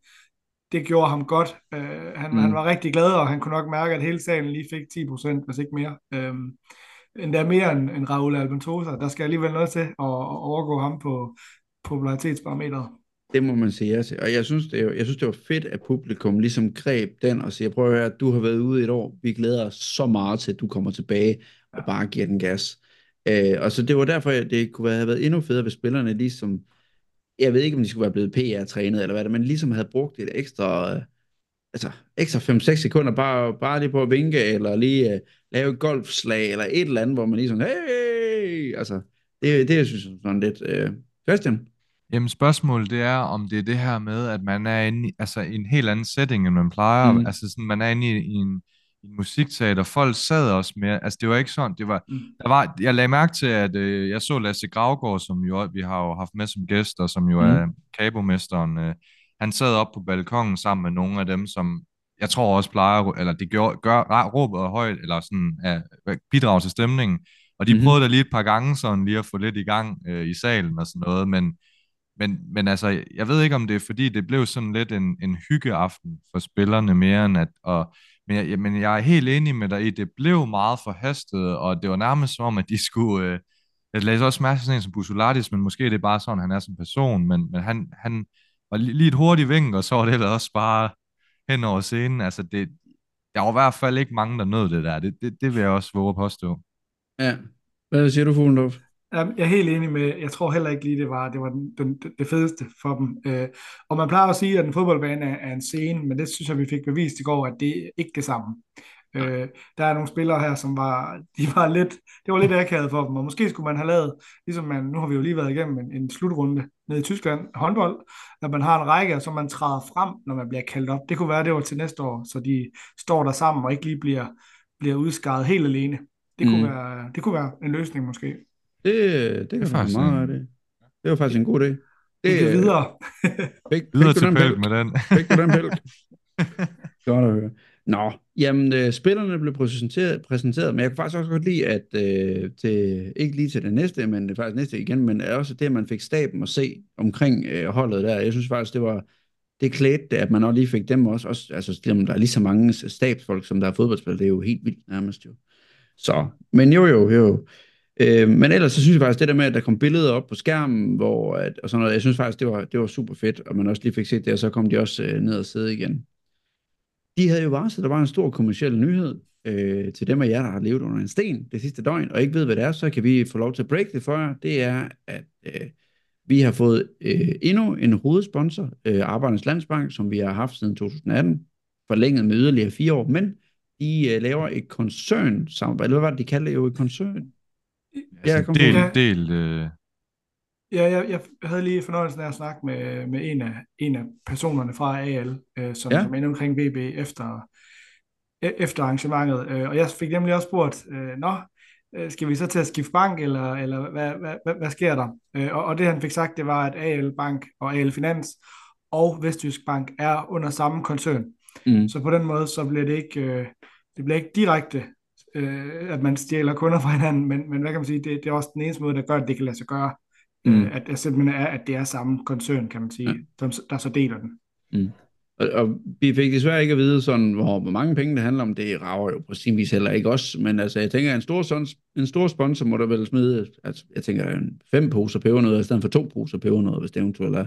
det gjorde ham godt. Øh, han, Mm. han var rigtig glad, og han kunne nok mærke, at hele salen lige fik 10%, hvis ikke mere. Øh, endda mere end, end Raul Albentosa. Der skal alligevel noget til at, at overgå ham på popularitetsbarometeret. Det må man sige ja til. Og jeg synes, det, er- jeg synes, det var fedt, at publikum ligesom greb den og siger, prøv at høre, du har været ude i et år. Vi glæder os så meget til, at du kommer tilbage og bare giver den gas. Øh, og så det var derfor, at det kunne have været endnu federe, hvis spillerne ligesom, jeg ved ikke, om de skulle være blevet PR-trænet eller hvad det, men ligesom havde brugt et ekstra, øh, altså ekstra 5-6 sekunder bare, bare lige på at vinke, eller lige øh, lave et golfslag, eller et eller andet, hvor man lige sådan, hey, altså, det, det jeg synes jeg sådan lidt, øh, Christian? Jamen spørgsmålet det er, om det er det her med, at man er inde i, altså, i en helt anden setting, end man plejer. Mm. Altså sådan, man er inde i, i en, i musikteater. Folk sad også mere, altså det var ikke sådan, det var, Mm. der var jeg lagde mærke til, at øh, jeg så Lasse Gravgaard, som jo, vi har jo haft med som gæst, og som jo Mm. er kabomesteren. Øh, han sad op på balkongen sammen med nogle af dem, som jeg tror også plejer, eller det gør, gør råbet højt, eller sådan, at bidrage til stemningen. Og de Mhm. mm-hmm. prøvede da lige et par gange sådan lige at få lidt i gang øh, i salen og sådan noget, men men, men altså, jeg ved ikke, om det er fordi, det blev sådan lidt en, en hyggeaften for spillerne mere end at... Og, men, jeg, men jeg er helt enig med dig i, det blev meget forhastet, og det var nærmest som om, at de skulle... Øh, jeg læste også mærke til sådan en som Busulatis, men måske det er bare sådan, han er som person, men, men han, han var lige, lige et hurtigt vink, og så var det ellers også bare hen over scenen. Altså, det, der var i hvert fald ikke mange, der nød det der. Det, det, det vil jeg også våge at påstå. Ja. Hvad siger du, Fuglendorf? Jeg er helt enig med, jeg tror heller ikke lige, det var, det var den, den, det fedeste for dem. Øh, og man plejer at sige, at en fodboldbane er, er en scene, men det synes jeg, vi fik bevist i går, at det er ikke det samme. Øh, der er nogle spillere her, som var, de var lidt, det var lidt akavet for dem, og måske skulle man have lavet, ligesom man, nu har vi jo lige været igennem en, en slutrunde nede i Tyskland, håndbold, at man har en række, som man træder frem, når man bliver kaldt op. Det kunne være, det var til næste år, så de står der sammen og ikke lige bliver, bliver udskaret helt alene. Det kunne, Mm. være, det kunne være en løsning måske. Det, det kan faktisk faktisk meget af det. Det var faktisk en god idé. Det er øh, videre. Fik, Videre fik du til den med den. Fik du den pælk? Godt at høre. Nå, jamen, øh, spillerne blev præsenteret, præsenteret, men jeg kan faktisk også godt lide, at øh, til, ikke lige til det næste, men det faktisk næste igen, men også det, at man fik staben at se omkring øh, holdet der. Jeg synes faktisk, det var, det klædte det, at man også lige fik dem også, også altså, dem, der er lige så mange stabsfolk, som der er fodboldspillere, det er jo helt vildt nærmest jo. Så, men jo, jo, jo. Øh, men ellers så synes jeg faktisk, det der med, at der kom billeder op på skærmen, hvor, at, og sådan noget, jeg synes faktisk, det var, det var super fedt, og man også lige fik set det, og så kom de også øh, ned og sidde igen. De havde jo varslet, der var en stor kommersiel nyhed øh, til dem af jer, der har levet under en sten det sidste døgn, og ikke ved, hvad det er, så kan vi få lov til at break det for jer. Det er, at øh, vi har fået øh, endnu en hovedsponsor, øh, Arbejdernes Landsbank, som vi har haft siden 2018, forlænget med yderligere fire år, men de øh, laver et koncern eller hvad var det, de kaldte det jo et koncern? Altså, kom del, på. del, øh, Ja, jeg, jeg havde lige fornøjelsen af at snakke med, med en, af, en af personerne fra AL, øh, som, Ja. ja. som er inde omkring VB efter, e- efter arrangementet. Øh, og jeg fik nemlig også spurgt, øh, Nå, øh, skal vi så til at skifte bank, eller, eller hvad, hvad, hvad, hvad sker der? Øh, og, og det han fik sagt, det var, at AL Bank og AL Finans og Vestjysk Bank er under samme koncern. Mm. Så på den måde, så bliver det ikke, øh, det bliver ikke direkte, øh, at man stjæler kunder fra hinanden, men, men hvad kan man sige, det, det er også den eneste måde, der gør, at det kan lade sig gøre Mm. Øh, at, at, simpelthen er, at det er samme koncern, kan man sige, ja. der, der så deler den. Mm. Og, og vi fik desværre ikke at vide, sådan, hvor, hvor mange penge det handler om. Det rager jo på sin vis heller ikke også. Men altså, jeg tænker, en stor, sådan, en stor sponsor må der vel smide, altså, jeg tænker, en fem poser pebernødder, i stedet for to poser pebernødder, hvis det eventuelt er.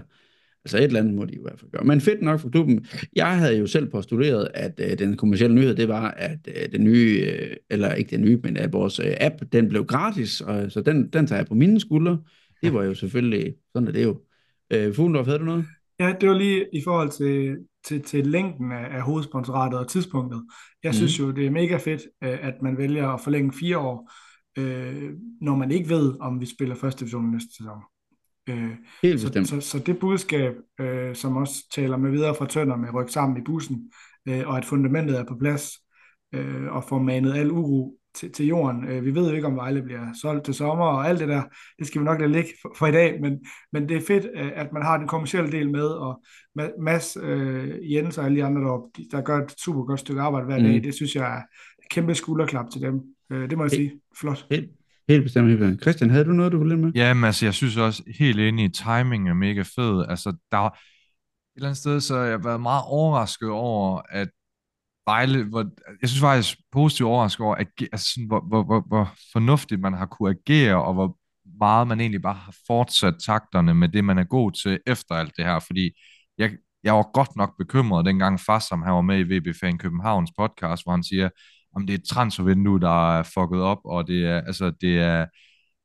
Altså et eller andet må de i hvert fald gøre. Men fedt nok for klubben. Jeg havde jo selv postuleret, at øh, den kommercielle nyhed, det var, at øh, den nye, øh, eller ikke den nye, men at vores øh, app, den blev gratis, og så den, den tager jeg på mine skuldre. Det var jo selvfølgelig, sådan er det jo. Øh, Fuglendorf, havde du noget? Ja, det var lige i forhold til, til, til længden af, af hovedsponsoratet og tidspunktet. Jeg mm. synes jo, det er mega fedt, øh, at man vælger at forlænge fire år, øh, når man ikke ved, om vi spiller første division næste sæson. Øh, Helt så, så, så det budskab, øh, som også taler med videre fra Tønder med ryk sammen i bussen, øh, og at fundamentet er på plads, øh, og får manet al uro til, til jorden. Øh, vi ved jo ikke, om Vejle bliver solgt til sommer, og alt det der, det skal vi nok lade ligge for, for i dag, men, men det er fedt, øh, at man har den kommercielle del med, og Mads, øh, Jens og alle de andre deroppe, der gør et super godt stykke arbejde hver mm. dag, det synes jeg er et kæmpe skulderklap til dem. Øh, det må jeg sige. Flot. Helt, helt bestemt. Helt bestemt. Christian, havde du noget, du ville med? Ja, men altså, jeg synes også helt enig i timing er mega fed. Altså, der et eller andet sted, så har jeg været meget overrasket over, at Vejle, hvor, jeg synes faktisk positivt overrasket over, at, altså sådan, hvor, hvor, hvor, hvor fornuftigt man har kunne agere, og hvor meget man egentlig bare har fortsat takterne med det, man er god til efter alt det her, fordi jeg, jeg var godt nok bekymret dengang fast, som han var med i VB Fan Københavns podcast, hvor han siger, om det er et transfervindue, der er fucket op, og det er, altså, det er,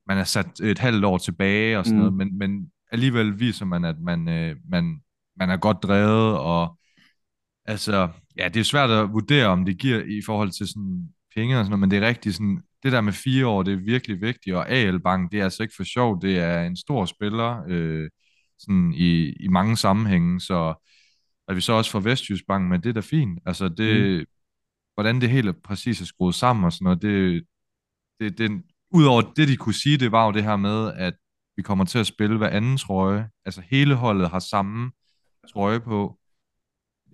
man er sat et halvt år tilbage og sådan mm. noget, men, men alligevel viser man, at man, øh, man, man er godt drevet, og altså, ja, det er svært at vurdere, om det giver i forhold til sådan penge og sådan noget, men det er rigtigt sådan, det der med fire år, det er virkelig vigtigt, og AL Bank, det er altså ikke for sjov, det er en stor spiller øh, sådan i, i mange sammenhænge, så at vi så også får Vestjysk Bank, men det er da fint. Altså det, mm. Hvordan det helt præcis er skruet sammen og sådan noget, det, det, det, udover det, de kunne sige, det var jo det her med, at vi kommer til at spille hver anden trøje. Altså hele holdet har samme trøje på,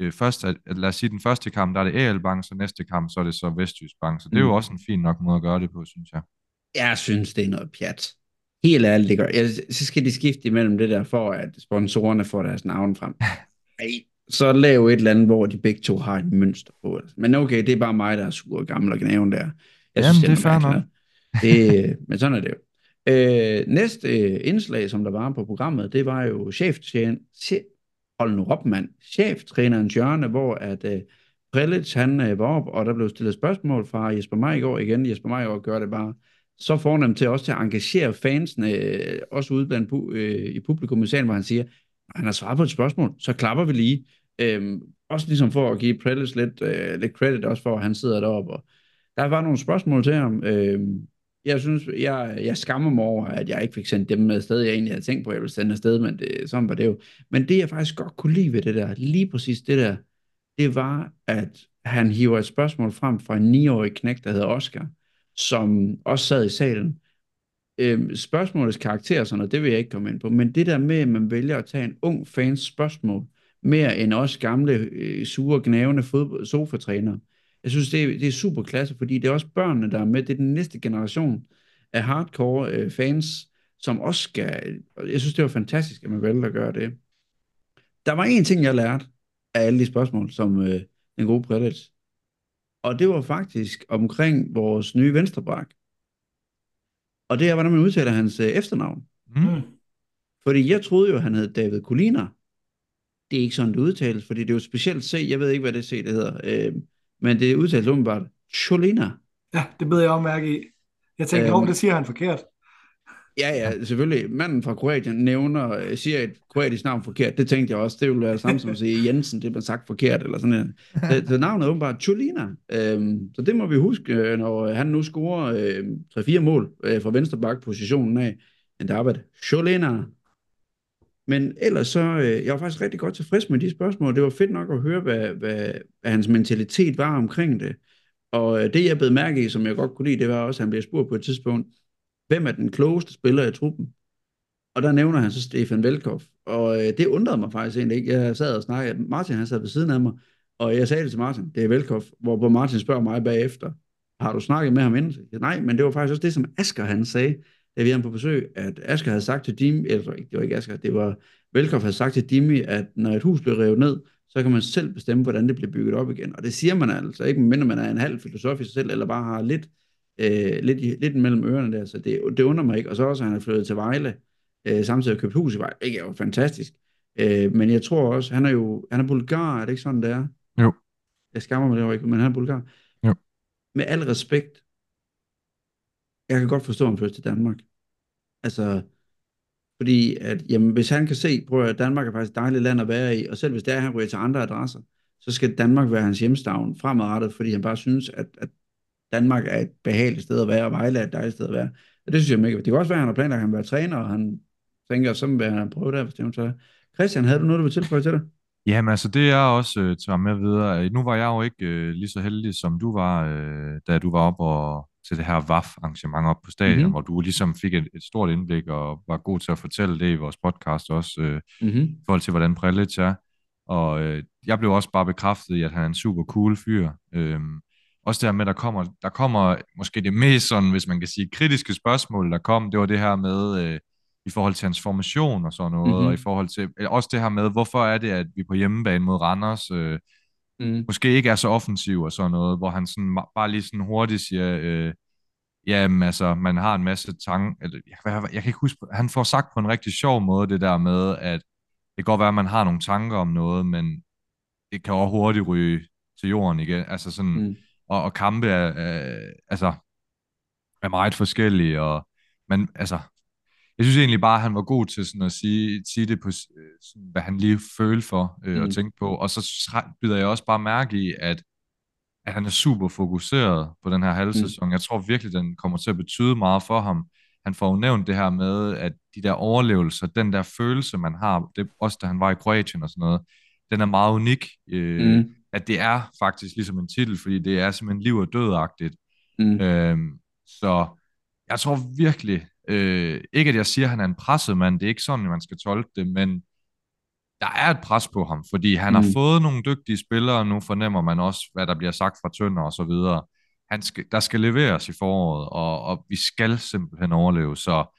øh, først, at, lad os sige, den første kamp, der er det AL Bank, så næste kamp, så er det så Vestjysk Bank. Så det er jo mm. også en fin nok måde at gøre det på, synes jeg. Jeg synes, det er noget pjat. Helt ærligt, det gør. Jeg, så skal de skifte imellem det der, for at sponsorerne får deres navn frem. Ej, så lav et eller andet, hvor de begge to har et mønster på. Men okay, det er bare mig, der er sur og gammel og gnaven der. Jeg Jamen, synes, det er fair nok. Det, men sådan er det jo. Øh, næste øh, indslag, som der var på programmet, det var jo chef, chef, hold nu op, mand, cheftrænerens hjørne, hvor at uh, Prelic, han uh, var op, og der blev stillet spørgsmål fra Jesper Majgaard igen. Jesper Majgaard gør det bare så fornemt til også til at engagere fansene, uh, også ude blandt pu- uh, i publikum i salen, hvor han siger, han har svaret på et spørgsmål, så klapper vi lige. Øhm, også ligesom for at give Prelis lidt, øh, lidt credit, også for at han sidder deroppe. Og der var nogle spørgsmål til ham. Øhm, jeg synes, jeg, jeg skammer mig over, at jeg ikke fik sendt dem med sted, jeg egentlig havde tænkt på, at jeg ville sende afsted, men det, sådan var det jo. Men det, jeg faktisk godt kunne lide ved det der, lige præcis det der, det var, at han hiver et spørgsmål frem fra en 9-årig knæk, der hedder Oscar, som også sad i salen øh, spørgsmålets karakter og sådan noget, det vil jeg ikke komme ind på, men det der med, at man vælger at tage en ung fans spørgsmål, mere end også gamle, øh, sure, gnævende sofatrænere, jeg synes, det er, det er super klasse, fordi det er også børnene, der er med. Det er den næste generation af hardcore øh, fans, som også skal... Jeg synes, det var fantastisk, at man valgte at gøre det. Der var en ting, jeg lærte af alle de spørgsmål, som øh, den gode Predator. Og det var faktisk omkring vores nye venstrebak. Og det er, hvordan man udtaler hans øh, efternavn. Mm. Fordi jeg troede jo, han hed David Colina. Det er ikke sådan, det udtales, fordi det er jo specielt C. Jeg ved ikke, hvad det C det hedder. Øh, men det er udtalt umiddelbart Cholina. Ja, det beder jeg om mærke i. Jeg tænker, øhm, det siger han forkert. Ja, ja, selvfølgelig. Manden fra Kroatien nævner, øh, siger et kroatisk navn forkert. Det tænkte jeg også. Det ville være samme som at sige Jensen, det blev sagt forkert, eller sådan noget. Så, så navnet er åbenbart Cholina. Øhm, så det må vi huske, øh, når han nu scorer øh, 3-4 mål øh, fra venstre bak positionen af. Men der arbejder Cholina. Men ellers så, øh, jeg var faktisk rigtig godt tilfreds med de spørgsmål. Det var fedt nok at høre, hvad, hvad, hvad hans mentalitet var omkring det. Og øh, det, jeg blev mærke i, som jeg godt kunne lide, det var også, at han blev spurgt på et tidspunkt, hvem er den klogeste spiller i truppen? Og der nævner han så Stefan Velkov. Og øh, det undrede mig faktisk egentlig ikke. Jeg sad og snakkede, Martin han sad ved siden af mig, og jeg sagde det til Martin, det er Velkov, hvorpå Martin spørger mig bagefter, har du snakket med ham inden? Nej, men det var faktisk også det, som Asger han sagde. da vi havde ham på besøg, at Asger havde sagt til Dimi, eller det var ikke Asger, det var Velkoff havde sagt til Dimi, at når et hus bliver revet ned, så kan man selv bestemme, hvordan det bliver bygget op igen. Og det siger man altså ikke, mindre man er en halv filosof i sig selv, eller bare har lidt, øh, lidt, lidt mellem ørerne der. Så det, det undrer mig ikke. Og så også, at han er flyttet til Vejle, øh, samtidig har købt hus i Vejle. Det er jo fantastisk. Øh, men jeg tror også, han er jo han er bulgar, er det ikke sådan, det er? Jo. Jeg skammer mig det jo ikke, men han er bulgar. Jo. Med al respekt, jeg kan godt forstå, at han flytter til Danmark. Altså, fordi at, jamen, hvis han kan se, prøv at Danmark er faktisk et dejligt land at være i, og selv hvis det er, at han ryger til andre adresser, så skal Danmark være hans hjemstavn fremadrettet, fordi han bare synes, at, at Danmark er et behageligt sted at være, og Vejle er et dejligt sted at være. Og det synes jeg mega. Det kan også være, at han har planlagt, at han vil være træner, og han tænker, så vil han prøve det, hvis det er Christian, havde du noget, du vil tilføje til det? Jamen altså, det er også øh, tager med videre. Nu var jeg jo ikke øh, lige så heldig, som du var, øh, da du var op og til det her VAF-arrangement op på stadion, mm-hmm. hvor du ligesom fik et, et stort indblik og var god til at fortælle det i vores podcast også, øh, mm-hmm. i forhold til, hvordan Prelic er. Og øh, jeg blev også bare bekræftet i, at han er en super cool fyr. Øh, også det her med, der kommer, der kommer måske det mest sådan, hvis man kan sige, kritiske spørgsmål, der kom, det var det her med, øh, i forhold til hans formation og sådan noget, mm-hmm. og i forhold til, også det her med, hvorfor er det, at vi på hjemmebane mod Randers, øh, mm. måske ikke er så offensiv og sådan noget, hvor han sådan bare lige sådan hurtigt siger, øh, jamen altså, man har en masse tanker, eller, jeg, jeg, jeg kan ikke huske, han får sagt på en rigtig sjov måde det der med, at det kan godt være, at man har nogle tanker om noget, men det kan også hurtigt ryge til jorden igen, altså sådan, mm. Og, og kampe er, er, altså, er meget forskellige, og man, altså, jeg synes egentlig bare, at han var god til sådan at sige, sige det på, sådan, hvad han lige følte for øh, mm. og tænke på. Og så byder jeg også bare mærke i, at, at han er super fokuseret på den her halvsæson. Mm. Jeg tror virkelig, den kommer til at betyde meget for ham. Han får jo nævnt det her med, at de der overlevelser, den der følelse, man har, det, også da han var i Kroatien og sådan noget, den er meget unik. Øh, mm. At det er faktisk ligesom en titel, fordi det er simpelthen liv og dødagtigt. Mm. Øh, så jeg tror virkelig, Øh, ikke at jeg siger, at han er en presset mand, det er ikke sådan, man skal tolke det, men der er et pres på ham, fordi han mm. har fået nogle dygtige spillere, og nu fornemmer man også, hvad der bliver sagt fra Tønder og så videre. Han skal, der skal leveres i foråret, og, og vi skal simpelthen overleve, så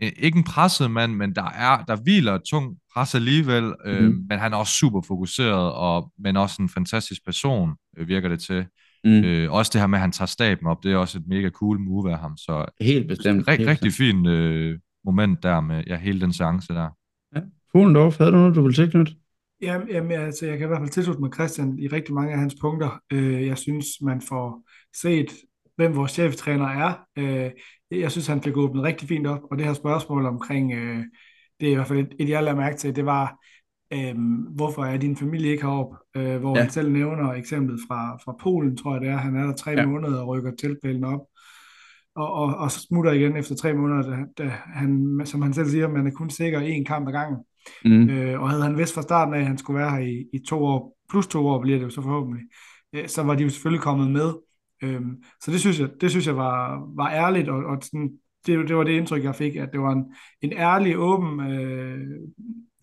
ikke en presset mand, men der er der hviler et tungt pres alligevel, øh, mm. men han er også super fokuseret, og, men også en fantastisk person, øh, virker det til. Mm. Øh, også det her med, at han tager staben op, det er også et mega cool move af ham. Så helt bestemt. Rig, helt rigtig fint øh, moment der med ja, hele den seance der. Ja. Fuglendorf, havde du noget, du ville tilknytte? Jamen, jamen altså, jeg kan i hvert fald tilslutte mig Christian i rigtig mange af hans punkter. Øh, jeg synes, man får set, hvem vores cheftræner er. Øh, jeg synes, han fik åbnet rigtig fint op, og det her spørgsmål omkring, øh, det er i hvert fald et, et jeg lader mærke til, det var, øhm, hvorfor er din familie ikke heroppe? Øh, hvor ja. han selv nævner eksemplet fra, fra Polen, tror jeg det er. Han er der tre ja. måneder og rykker tilpælen op. Og, og, og så smutter igen efter tre måneder, da, da han, som han selv siger, man er kun sikker én kamp ad gangen. Mm. Øh, og havde han vidst fra starten af, at han skulle være her i, i to år, plus to år bliver det jo så forhåbentlig, øh, så var de jo selvfølgelig kommet med. Øhm, så det synes jeg, det synes jeg var, var ærligt, og, og sådan, det, det var det indtryk, jeg fik, at det var en, en ærlig, åben øh,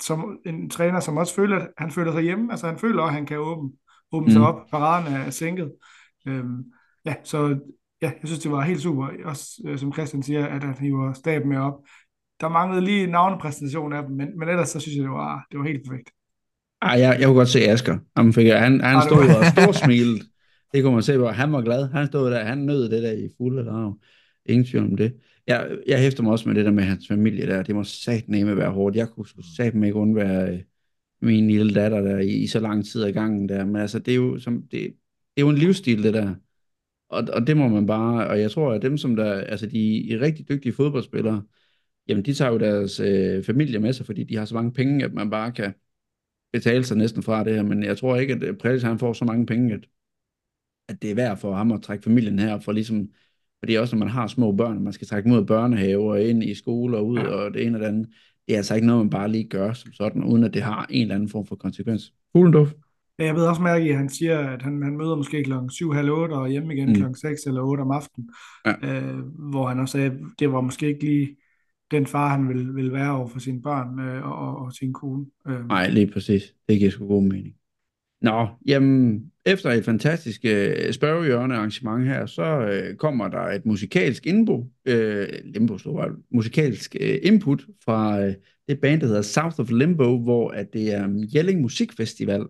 som en træner, som også føler, at han føler sig hjemme. Altså han føler, at han kan åbne, åbne mm. sig op. Paraden er sænket. Øhm, ja, så ja, jeg synes, det var helt super. Også øh, som Christian siger, at han hiver staben med op. Der manglede lige navnepræsentation af dem, men, men ellers så synes jeg, det var, det var helt perfekt. Ej, jeg, jeg kunne godt se Asger. Han, fik, han, han stod og stor smilet. Det kunne man se, på. han var glad. Han stod der, han nød det der i fulde drag. Ingen tvivl om det jeg, jeg hæfter mig også med det der med hans familie der. Det må satneme være hårdt. Jeg kunne satme ikke undvære øh, min lille datter der i, i så lang tid ad gangen der. Men altså, det er jo, som, det, det er jo en livsstil, det der. Og, og det må man bare, og jeg tror, at dem, som der, altså de, er rigtig dygtige fodboldspillere, jamen de tager jo deres øh, familie med sig, fordi de har så mange penge, at man bare kan betale sig næsten fra det her. Men jeg tror ikke, at øh, Prælis han får så mange penge, at, at det er værd for ham at trække familien her, for ligesom fordi også når man har små børn, man skal trække mod børnehave og ind i skole og ud ja. og det ene og det andet, det er altså ikke noget, man bare lige gør som sådan, uden at det har en eller anden form for konsekvens. Fuglendorf? Ja, jeg ved også mærke, at han siger, at han, han møder måske klokken 7, halv 8 og hjemme igen mm. klokken 6 eller 8 om aftenen. Ja. Øh, hvor han også sagde, at det var måske ikke lige den far, han ville, ville være over for sine børn øh, og, og sin kone. Øh. Nej, lige præcis. Det giver sgu god mening. Nå, jamen, efter et fantastisk øh, spørgehjørne arrangement her, så øh, kommer der et musikalsk inbo, øh, limbo, stod musikalsk øh, input fra øh, det band, der hedder South of Limbo, hvor at det er Jelling Musikfestival,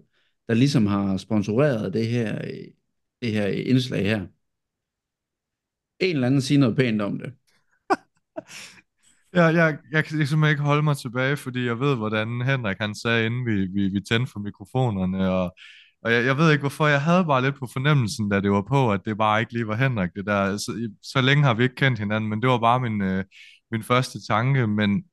der ligesom har sponsoreret det her, øh, det her indslag her. En eller anden siger noget pænt om det. Ja, jeg, jeg, jeg kan simpelthen ikke holde mig tilbage, fordi jeg ved, hvordan Henrik han sagde, inden vi, vi, vi tændte for mikrofonerne, og, og jeg, jeg ved ikke, hvorfor jeg havde bare lidt på fornemmelsen, da det var på, at det bare ikke lige var Henrik, det der. Så, så længe har vi ikke kendt hinanden, men det var bare min, øh, min første tanke, men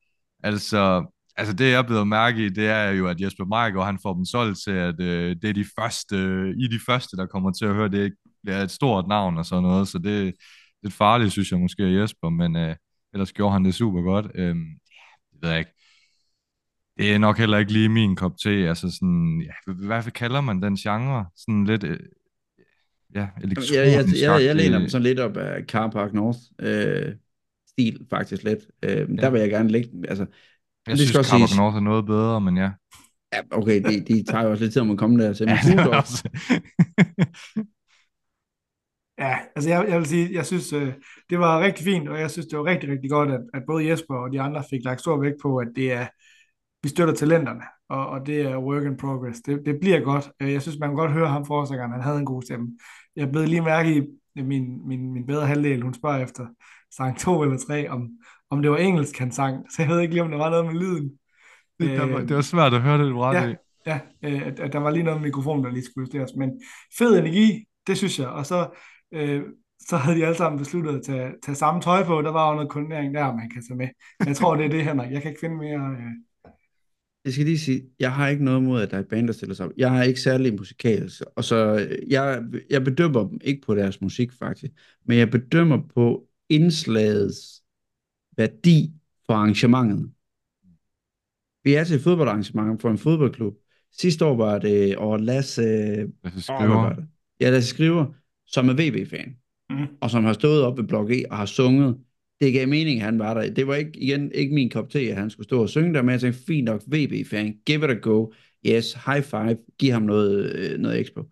altså, altså det jeg blevet mærke i, det er jo, at Jesper Marker, han får dem solgt til, at øh, det er de første, øh, I de første, der kommer til at høre, det, det er et stort navn og sådan noget, så det, det er lidt farligt, synes jeg måske, Jesper, men... Øh, Ellers gjorde han det super godt. Øh, det ved jeg ikke. Det er nok heller ikke lige min kop te. Altså sådan, ja, hvad kalder man den genre? Sådan lidt, øh, ja, elektronisk. Jeg, jeg, jeg, jeg læner mig sådan lidt op af Car Park North øh, stil, faktisk lidt. Øh, ja. Der vil jeg gerne lægge, altså, jeg det synes, Car Park North er noget bedre, men ja. Ja, okay, de, de tager jo også lidt tid om at komme der til. Men ja, det også. Ja, altså jeg, jeg vil sige, jeg synes, øh, det var rigtig fint, og jeg synes, det var rigtig, rigtig godt, at, at både Jesper og de andre fik lagt stor vægt på, at det er, vi støtter talenterne, og, og det er work in progress. Det, det bliver godt. Øh, jeg synes, man kan godt høre ham forsangeren, han havde en god stemme. Jeg blev lige mærke i min, min, min bedre halvdel, hun spørger efter sang 2 eller 3, om, om det var engelsk, han sang, så jeg ved ikke lige, om der var noget med lyden. Det, der var, det var svært at høre det, du ja, Ja, øh, at, at der var lige noget med mikrofonen, der lige skulle justeres, men fed energi, det synes jeg, og så øh, så havde de alle sammen besluttet at tage, tage samme tøj på. Der var jo noget koordinering der, man kan tage med. Jeg tror, det er det, Henrik. Jeg kan ikke finde mere... Øh... Jeg skal lige sige, jeg har ikke noget mod, at der er et band, der stiller sig op. Jeg er ikke særlig musikalsk, og så jeg, jeg bedømmer dem ikke på deres musik, faktisk, men jeg bedømmer på indslagets værdi for arrangementet. Vi er til et fodboldarrangement for en fodboldklub. Sidste år var det over Lasse... Lasse Skriver. det? Ja, Lasse Skriver som er VB-fan, mm. og som har stået op ved Blok E og har sunget. Det gav mening, at han var der. Det var ikke, igen ikke min kop te, at han skulle stå og synge der, men jeg tænkte, fint nok, VB-fan, give it a go. Yes, high five, giv ham noget, øh, noget ekspo.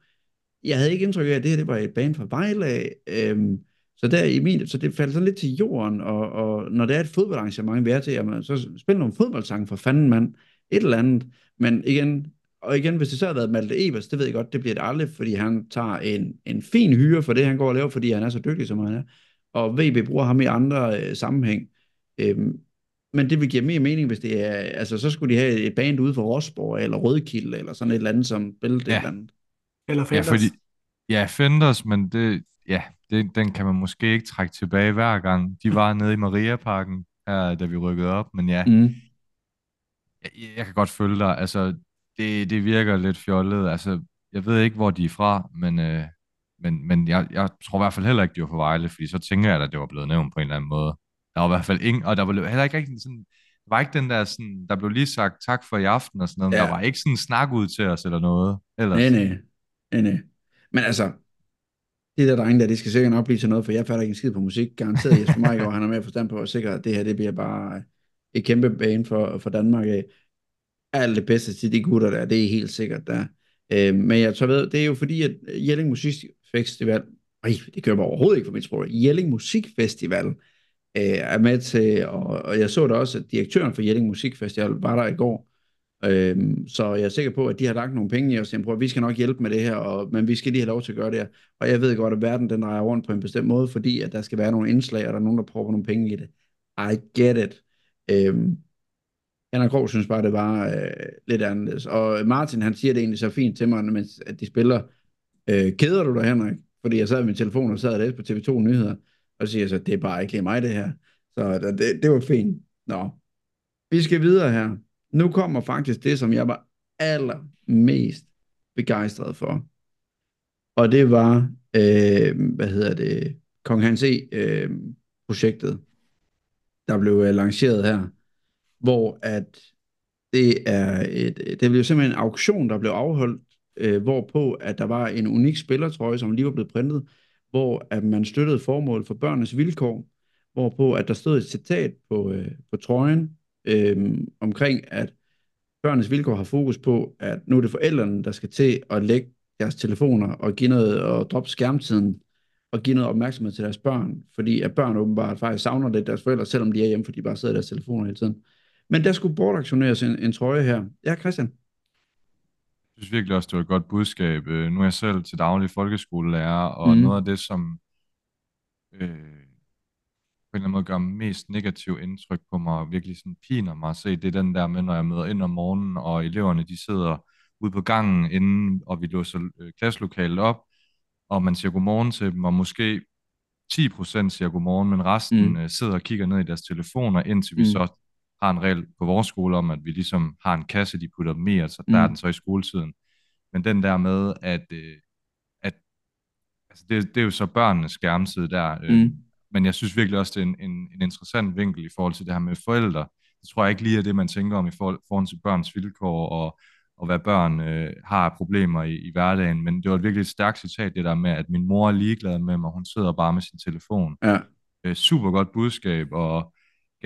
Jeg havde ikke indtryk af, at det her det var et band fra Vejle, øhm, så, der i min, så det faldt sådan lidt til jorden, og, og når det er et fodboldarrangement, vi er til, jamen, så spil nogle fodboldsange for fanden, mand. Et eller andet. Men igen, og igen, hvis det så havde været Malte Evers, det ved jeg godt, det bliver det aldrig, fordi han tager en, en fin hyre for det, han går og laver, fordi han er så dygtig, som han er. Og VB bruger ham i andre øh, sammenhæng. Øhm, men det vil give mere mening, hvis det er, altså så skulle de have et band ude for Rosborg, eller Rødkilde, eller sådan et eller andet, som spillede ja. eller andet. Eller Fenders. Ja, fordi, ja, Fenders, men det, ja, det, den kan man måske ikke trække tilbage hver gang. De var nede i Mariaparken, her, da vi rykkede op, men ja, mm. jeg, jeg kan godt følge dig. Altså, det, det virker lidt fjollet. Altså, jeg ved ikke, hvor de er fra, men, øh, men, men jeg, jeg tror i hvert fald heller ikke, de var fra Vejle, fordi så tænker jeg, at det var blevet nævnt på en eller anden måde. Der var i hvert fald ingen, og der var heller ikke rigtig sådan, der var ikke den der sådan, der blev lige sagt tak for i aften og sådan noget, ja. der var ikke sådan en snak ud til os eller noget. Ellers. Nej, nej, nej, nej. Men altså, det der drenge der, det skal sikkert nok blive til noget, for jeg fatter ikke en skid på musik. Garanteret Jesper Meigaard, han er med forstand på at sikre, at det her, det bliver bare et kæmpe bane for, for Danmark af alt det bedste til de gutter der, det er helt sikkert der. Øh, men jeg tror ved, det er jo fordi, at Jelling Musikfestival, ej, det kører bare overhovedet ikke for mit sprog, Jelling Musikfestival øh, er med til, og, og jeg så da også, at direktøren for Jelling Musikfestival var der i går, øh, så jeg er sikker på, at de har lagt nogle penge i os, og at vi skal nok hjælpe med det her, og, men vi skal lige have lov til at gøre det her. Og jeg ved godt, at verden den drejer rundt på en bestemt måde, fordi at der skal være nogle indslag, og der er nogen, der prøver nogle penge i det. I get it. Øh, Henrik Krog synes bare, det var øh, lidt anderledes. Og Martin, han siger det egentlig så fint til mig, mens at de spiller. Øh, keder du dig, Henrik? Fordi jeg sad med min telefon og sad og læste på TV2 Nyheder, og siger så, det er bare ikke lige mig, det her. Så det, det var fint. Nå, vi skal videre her. Nu kommer faktisk det, som jeg var allermest begejstret for. Og det var, øh, hvad hedder det, Kong Hans E. Øh, projektet, der blev øh, lanceret her hvor at det er et, det blev simpelthen en auktion, der blev afholdt, øh, hvorpå at der var en unik spillertrøje, som lige var blevet printet, hvor at man støttede formål for børnenes vilkår, hvorpå at der stod et citat på, øh, på trøjen øh, omkring, at børnenes vilkår har fokus på, at nu er det forældrene, der skal til at lægge deres telefoner og give noget og droppe skærmtiden og give noget opmærksomhed til deres børn, fordi at børn åbenbart faktisk savner lidt deres forældre, selvom de er hjemme, fordi de bare sidder i deres telefoner hele tiden. Men der skulle bortaktioneres en, en trøje her. Ja, Christian? Jeg synes virkelig også, det var et godt budskab. Øh, Nu er jeg selv til daglig folkeskolelærer, og Mhm. noget af det, som øh, på en eller anden måde gør mest negativ indtryk på mig, og virkelig sådan piner mig at se, det er den der med, når jeg møder ind om morgenen, og eleverne de sidder ude på gangen inden, og vi låser øh, klasselokalet op, og man siger godmorgen til dem, og måske 10% siger godmorgen, men resten Mm. mm. sidder og kigger ned i deres telefoner, indtil vi Mm. så har en regel på vores skole om, at vi ligesom har en kasse, de putter dem i, og så der Mm. er den så i skoletiden. Men den der med, at, øh, at altså det, det er jo så børnenes skærmtid der, øh, Mm. men jeg synes virkelig også, det er en, en, en interessant vinkel i forhold til det her med forældre. Det tror jeg ikke lige er det, man tænker om i forhold, forhold til børns vilkår og, og hvad børn øh, har af problemer i, i hverdagen. Men det var virkelig et stærkt citat, det der med, at min mor er ligeglad med mig, hun sidder bare med sin telefon. Ja. Øh, super godt budskab, og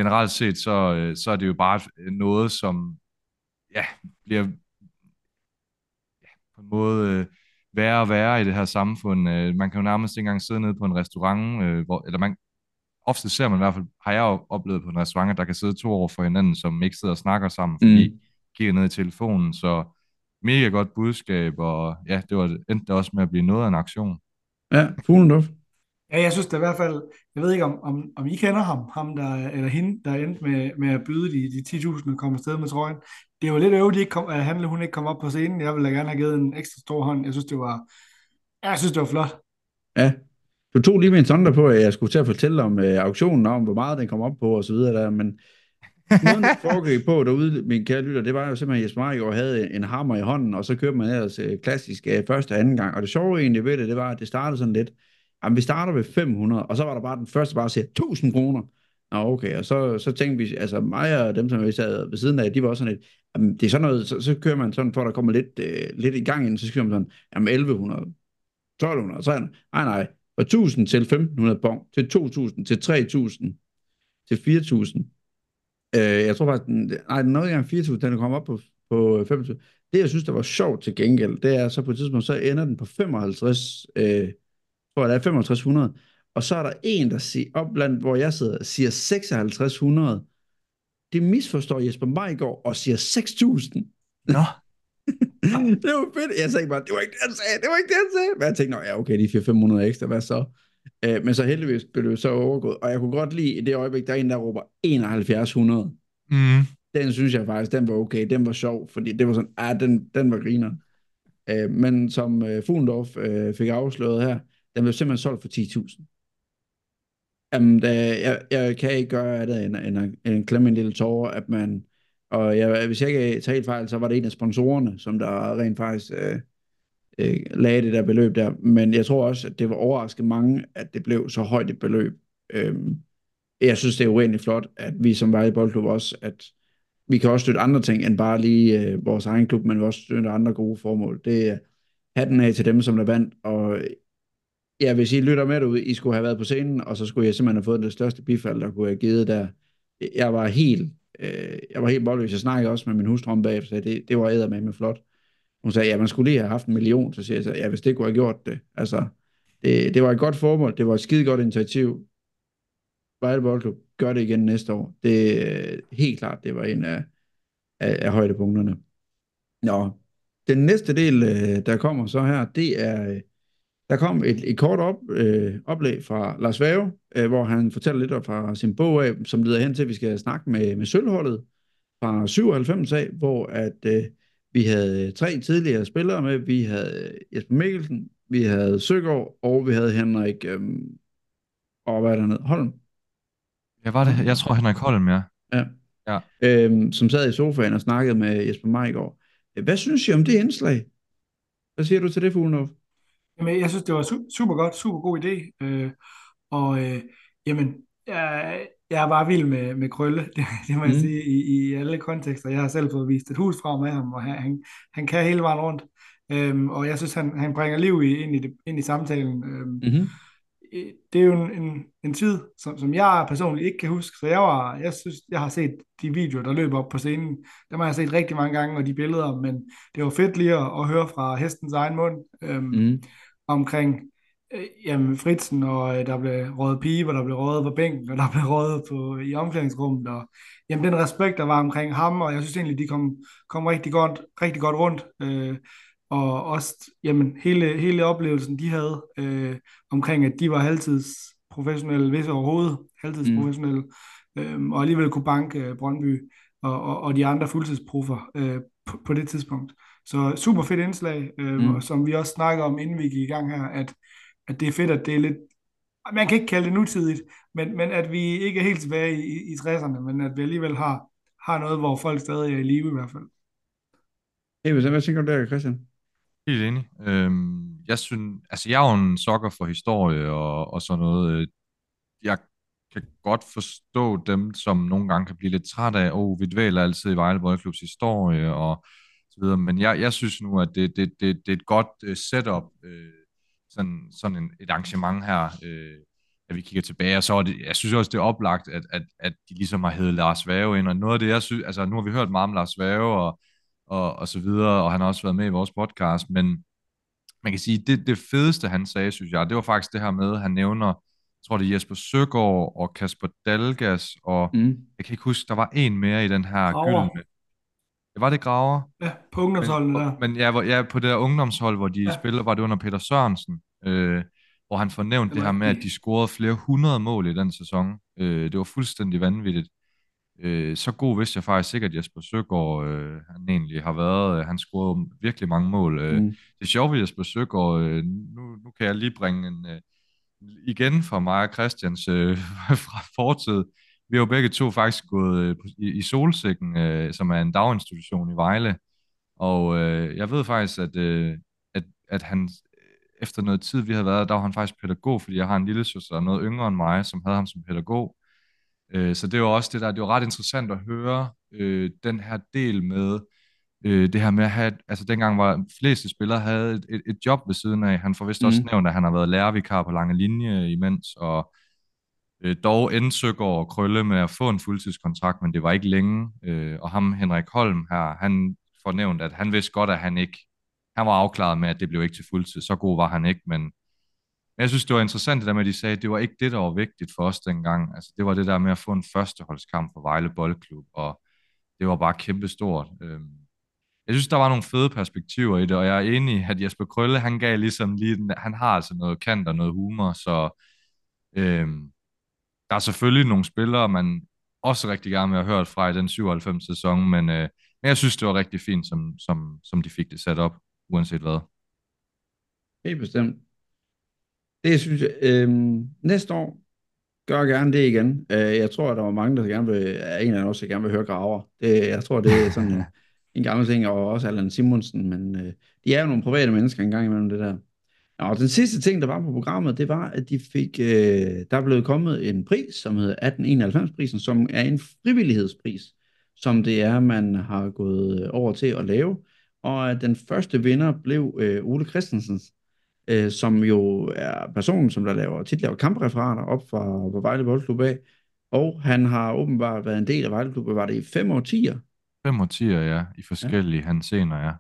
generelt set, så, øh, så er det jo bare noget, som ja, bliver ja, på en måde øh, værre og værre i det her samfund. Øh, man kan jo nærmest ikke engang sidde nede på en restaurant, øh, hvor, eller man, ofte ser man i hvert fald, har jeg jo oplevet på en restaurant, at der kan sidde to over for hinanden, som ikke sidder og snakker sammen, fordi Mm. kigger ned i telefonen, så mega godt budskab, og ja, det var endte også med at blive noget af en aktion. Ja, Fuglendorf. Ja, jeg synes da i hvert fald, jeg ved ikke om, om, om I kender ham, ham der, eller hende, der endte med, med at byde de, de 10.000 og komme afsted med trøjen. Det var lidt øvrigt, ikke kom, at han, hun ikke kom op på scenen. Jeg ville da gerne have givet en ekstra stor hånd. Jeg synes, det var, jeg synes, det var flot. Ja. Du tog lige min sonder på, at jeg skulle til at fortælle om øh, auktionen, om hvor meget den kom op på og så videre der, men måden det foregik på derude, min kære lytter, det var jo simpelthen, at Jesper Margaard havde en hammer i hånden, og så kørte man ellers øh, klassisk øh, første og anden gang. Og det sjove egentlig ved det, det var, at det startede sådan lidt, jamen vi starter ved 500, og så var der bare den første bare siger 1000 kroner. Nå okay, og så, så tænkte vi, altså mig og dem, som vi sad ved siden af, de var også sådan lidt, jamen det er sådan noget, så, så kører man sådan, for at der kommer lidt, øh, lidt i gang ind, så skriver man sådan, jamen 1100, 1200, 300, nej nej, fra 1000 til 1500 bong, til 2000, til 3000, til 4000. Øh, jeg tror faktisk, den, nej, den nåede ikke engang 4000, den kom op på, på 5000. Det, jeg synes, der var sjovt til gengæld, det er så på et tidspunkt, så ender den på 55, øh, tror jeg, der er 6500, og så er der en, der siger, op blandt, hvor jeg sidder, siger 5600. Det misforstår Jesper Majgaard og siger 6000. Nå. det var fedt. Jeg tænkte bare, det var ikke det, han sagde. Det var ikke det, han sagde. Men jeg tænkte, Nå, ja, okay, de 400-500 ekstra, hvad så? Øh, men så heldigvis blev det så overgået. Og jeg kunne godt lide, i det øjeblik, der er en, der råber 7100. Mm. Den synes jeg faktisk, den var okay. Den var sjov, fordi det var sådan, ah, den, den var griner. Øh, men som øh, Fuglendorf øh, fik afsløret her, den blev simpelthen solgt for 10.000. Jamen, da, jeg, jeg kan ikke gøre andet end, end, end, end klemme en lille tårer, at man, og jeg, hvis jeg ikke tager helt fejl, så var det en af sponsorerne, som der rent faktisk øh, øh, lagde det der beløb der. Men jeg tror også, at det var overrasket mange, at det blev så højt et beløb. Øh, jeg synes, det er uendelig flot, at vi som Vejle Boldklub også, at vi kan også støtte andre ting, end bare lige øh, vores egen klub, men vi også støtte andre gode formål. Det er hatten af til dem, som der vandt, og ja, hvis I lytter med derude, I skulle have været på scenen, og så skulle jeg simpelthen have fået det største bifald, der kunne have givet der. Jeg var helt, øh, jeg var helt boldløs. Jeg snakkede også med min hustru om bagefter, så det, det var æder med med flot. Hun sagde, ja, man skulle lige have haft en million, så siger jeg så, ja, hvis det kunne have gjort det. Altså, det, det var et godt formål, det var et skide godt initiativ. Vejle Boldklub gør det igen næste år. Det er helt klart, det var en af, af, af højdepunkterne. Nå, den næste del, øh, der kommer så her, det er, øh, der kom et, et kort op, øh, oplæg fra Lars Vave, øh, hvor han fortæller lidt fra sin bog af, som leder hen til, at vi skal snakke med, med sølvholdet fra 97 af, hvor at øh, vi havde tre tidligere spillere med. Vi havde Jesper Mikkelsen, vi havde Søgaard, og vi havde Henrik, øh, og hvad er der nede? Holm. Ja, var det? Jeg tror Henrik Holm, ja. Ja. Ja. Øhm, som sad i sofaen og snakkede med Jesper Majgaard. Hvad synes I om det indslag? Hvad siger du til det, Fuglendorf? Jamen, jeg synes, det var su- super godt, super god idé. Øh, og øh, jamen, jeg, jeg er bare vild med, med Krølle, det, det må jeg Mm. sige, i, i alle kontekster. Jeg har selv fået vist et hus fra med ham, og han, han, han kan hele vejen rundt. Øhm, og jeg synes, han, han bringer liv i, ind, i det, ind i samtalen. Øhm, Mm-hmm. det er jo en, en, en tid, som, som jeg personligt ikke kan huske, så jeg, var, jeg synes, jeg har set de videoer, der løber op på scenen, dem har jeg set rigtig mange gange, og de billeder, men det var fedt lige at, at høre fra hestens egen mund øhm, mm. Omkring øh, jamen, Fritzen, og øh, der blev rådet pige, og der blev rådet på bænken, og der blev rådet på, i omklædningsrummet, og jamen, den respekt, der var omkring ham, og jeg synes egentlig, de kom, kom rigtig, godt, rigtig godt rundt. Øh, og også jamen, hele, hele oplevelsen, de havde øh, omkring, at de var halvtidsprofessionelle, hvis overhovedet halvtidsprofessionelle, mm. øh, og alligevel kunne banke øh, Brøndby og, og, og de andre fuldtidsproffer øh, på, på det tidspunkt. Så super fedt indslag, øh, mm. som vi også snakker om, inden vi gik i gang her, at, at det er fedt, at det er lidt, man kan ikke kalde det nutidigt, men, men at vi ikke er helt tilbage i, i 60'erne, men at vi alligevel har, har noget, hvor folk stadig er i live i hvert fald. Hey, hvad tænker du der, Christian? Helt enig. Øhm, jeg synes, altså jeg er jo en sokker for historie og, og sådan noget. Jeg kan godt forstå dem, som nogle gange kan blive lidt træt af, åh, oh, vi dvæler altid i Vejle Boldklubs historie og så videre. Men jeg, jeg synes nu, at det, det, det, det er et godt uh, setup, uh, sådan, sådan en, et arrangement her, uh, at vi kigger tilbage. Og så er det, jeg synes også, det er oplagt, at, at, at de ligesom har heddet Lars Vave ind. Og noget af det, jeg synes, altså nu har vi hørt meget om Lars Vave, og og, og så videre, og han har også været med i vores podcast, men man kan sige, det, det fedeste, han sagde, synes jeg, det var faktisk det her med, han nævner, jeg tror det er Jesper Søgaard og Kasper Dalgas, og mm. jeg kan ikke huske, der var en mere i den her gyldne. Var det Graver? Ja, på ungdomsholdet der. Men ja, hvor, ja, på det der ungdomshold, hvor de ja. spiller, var det under Peter Sørensen, øh, hvor han fornævnte det, det her med, at de scorede flere hundrede mål i den sæson. Øh, det var fuldstændig vanvittigt. Øh, så god vidste jeg faktisk sikkert, at Jesper Søgaard øh, han egentlig har været. Han scorede virkelig mange mål. Øh, mm. Det er sjovt ved Jesper Søgaard. Øh, nu, nu kan jeg lige bringe en, øh, igen fra mig og Christians øh, fra fortid. Vi har jo begge to faktisk gået øh, i, i Solsikken, øh, som er en daginstitution i Vejle. Og øh, jeg ved faktisk, at, øh, at, at han efter noget tid, vi havde været, der var han faktisk pædagog, fordi jeg har en lille søster, der er noget yngre end mig, som havde ham som pædagog. Øh, så det var også det der, det var ret interessant at høre øh, den her del med, øh, det her med at have, altså dengang var fleste spillere havde et, et, et job ved siden af. Han får vist mm. også nævnt, at han har været lærervikar på lange linje imens, og øh, dog endte og Krølle med at få en fuldtidskontrakt, men det var ikke længe. Øh, og ham, Henrik Holm her, han får nævnt, at han vidste godt, at han ikke, han var afklaret med, at det blev ikke til fuldtid. Så god var han ikke, men jeg synes, det var interessant det der med, at de sagde, at det var ikke det, der var vigtigt for os dengang. Altså, det var det der med at få en førsteholdskamp for Vejle Boldklub, og det var bare kæmpestort. Øhm, jeg synes, der var nogle fede perspektiver i det, og jeg er enig, at Jesper Krølle, han gav ligesom lige, den, han har altså noget kant og noget humor, så øhm, der er selvfølgelig nogle spillere, man også rigtig gerne vil have hørt fra i den 97 sæson, men, øh, men jeg synes, det var rigtig fint, som, som, som de fik det sat op, uanset hvad. Helt bestemt. Det synes jeg. Øhm, næste år, gør gerne det igen. Øh, jeg tror, at der var mange, der gerne vil, en af også gerne vil høre graver. Det, jeg tror, det er sådan en, en gammel ting, og også Allan Simonsen, men øh, de er jo nogle private mennesker engang imellem det der. Og den sidste ting, der var på programmet, det var, at de fik, øh, der er blevet kommet en pris, som hedder 1891-prisen, som er en frivillighedspris, som det er, man har gået over til at lave. Og den første vinder blev øh, Ole Christensens øh, som jo er personen, som der laver, tit laver kampreferater op fra, fra Vejle Boldklub af, og han har åbenbart været en del af Vejle Klub, var det i fem årtier? Fem årtier, ja, i forskellige ja. hansener, ja.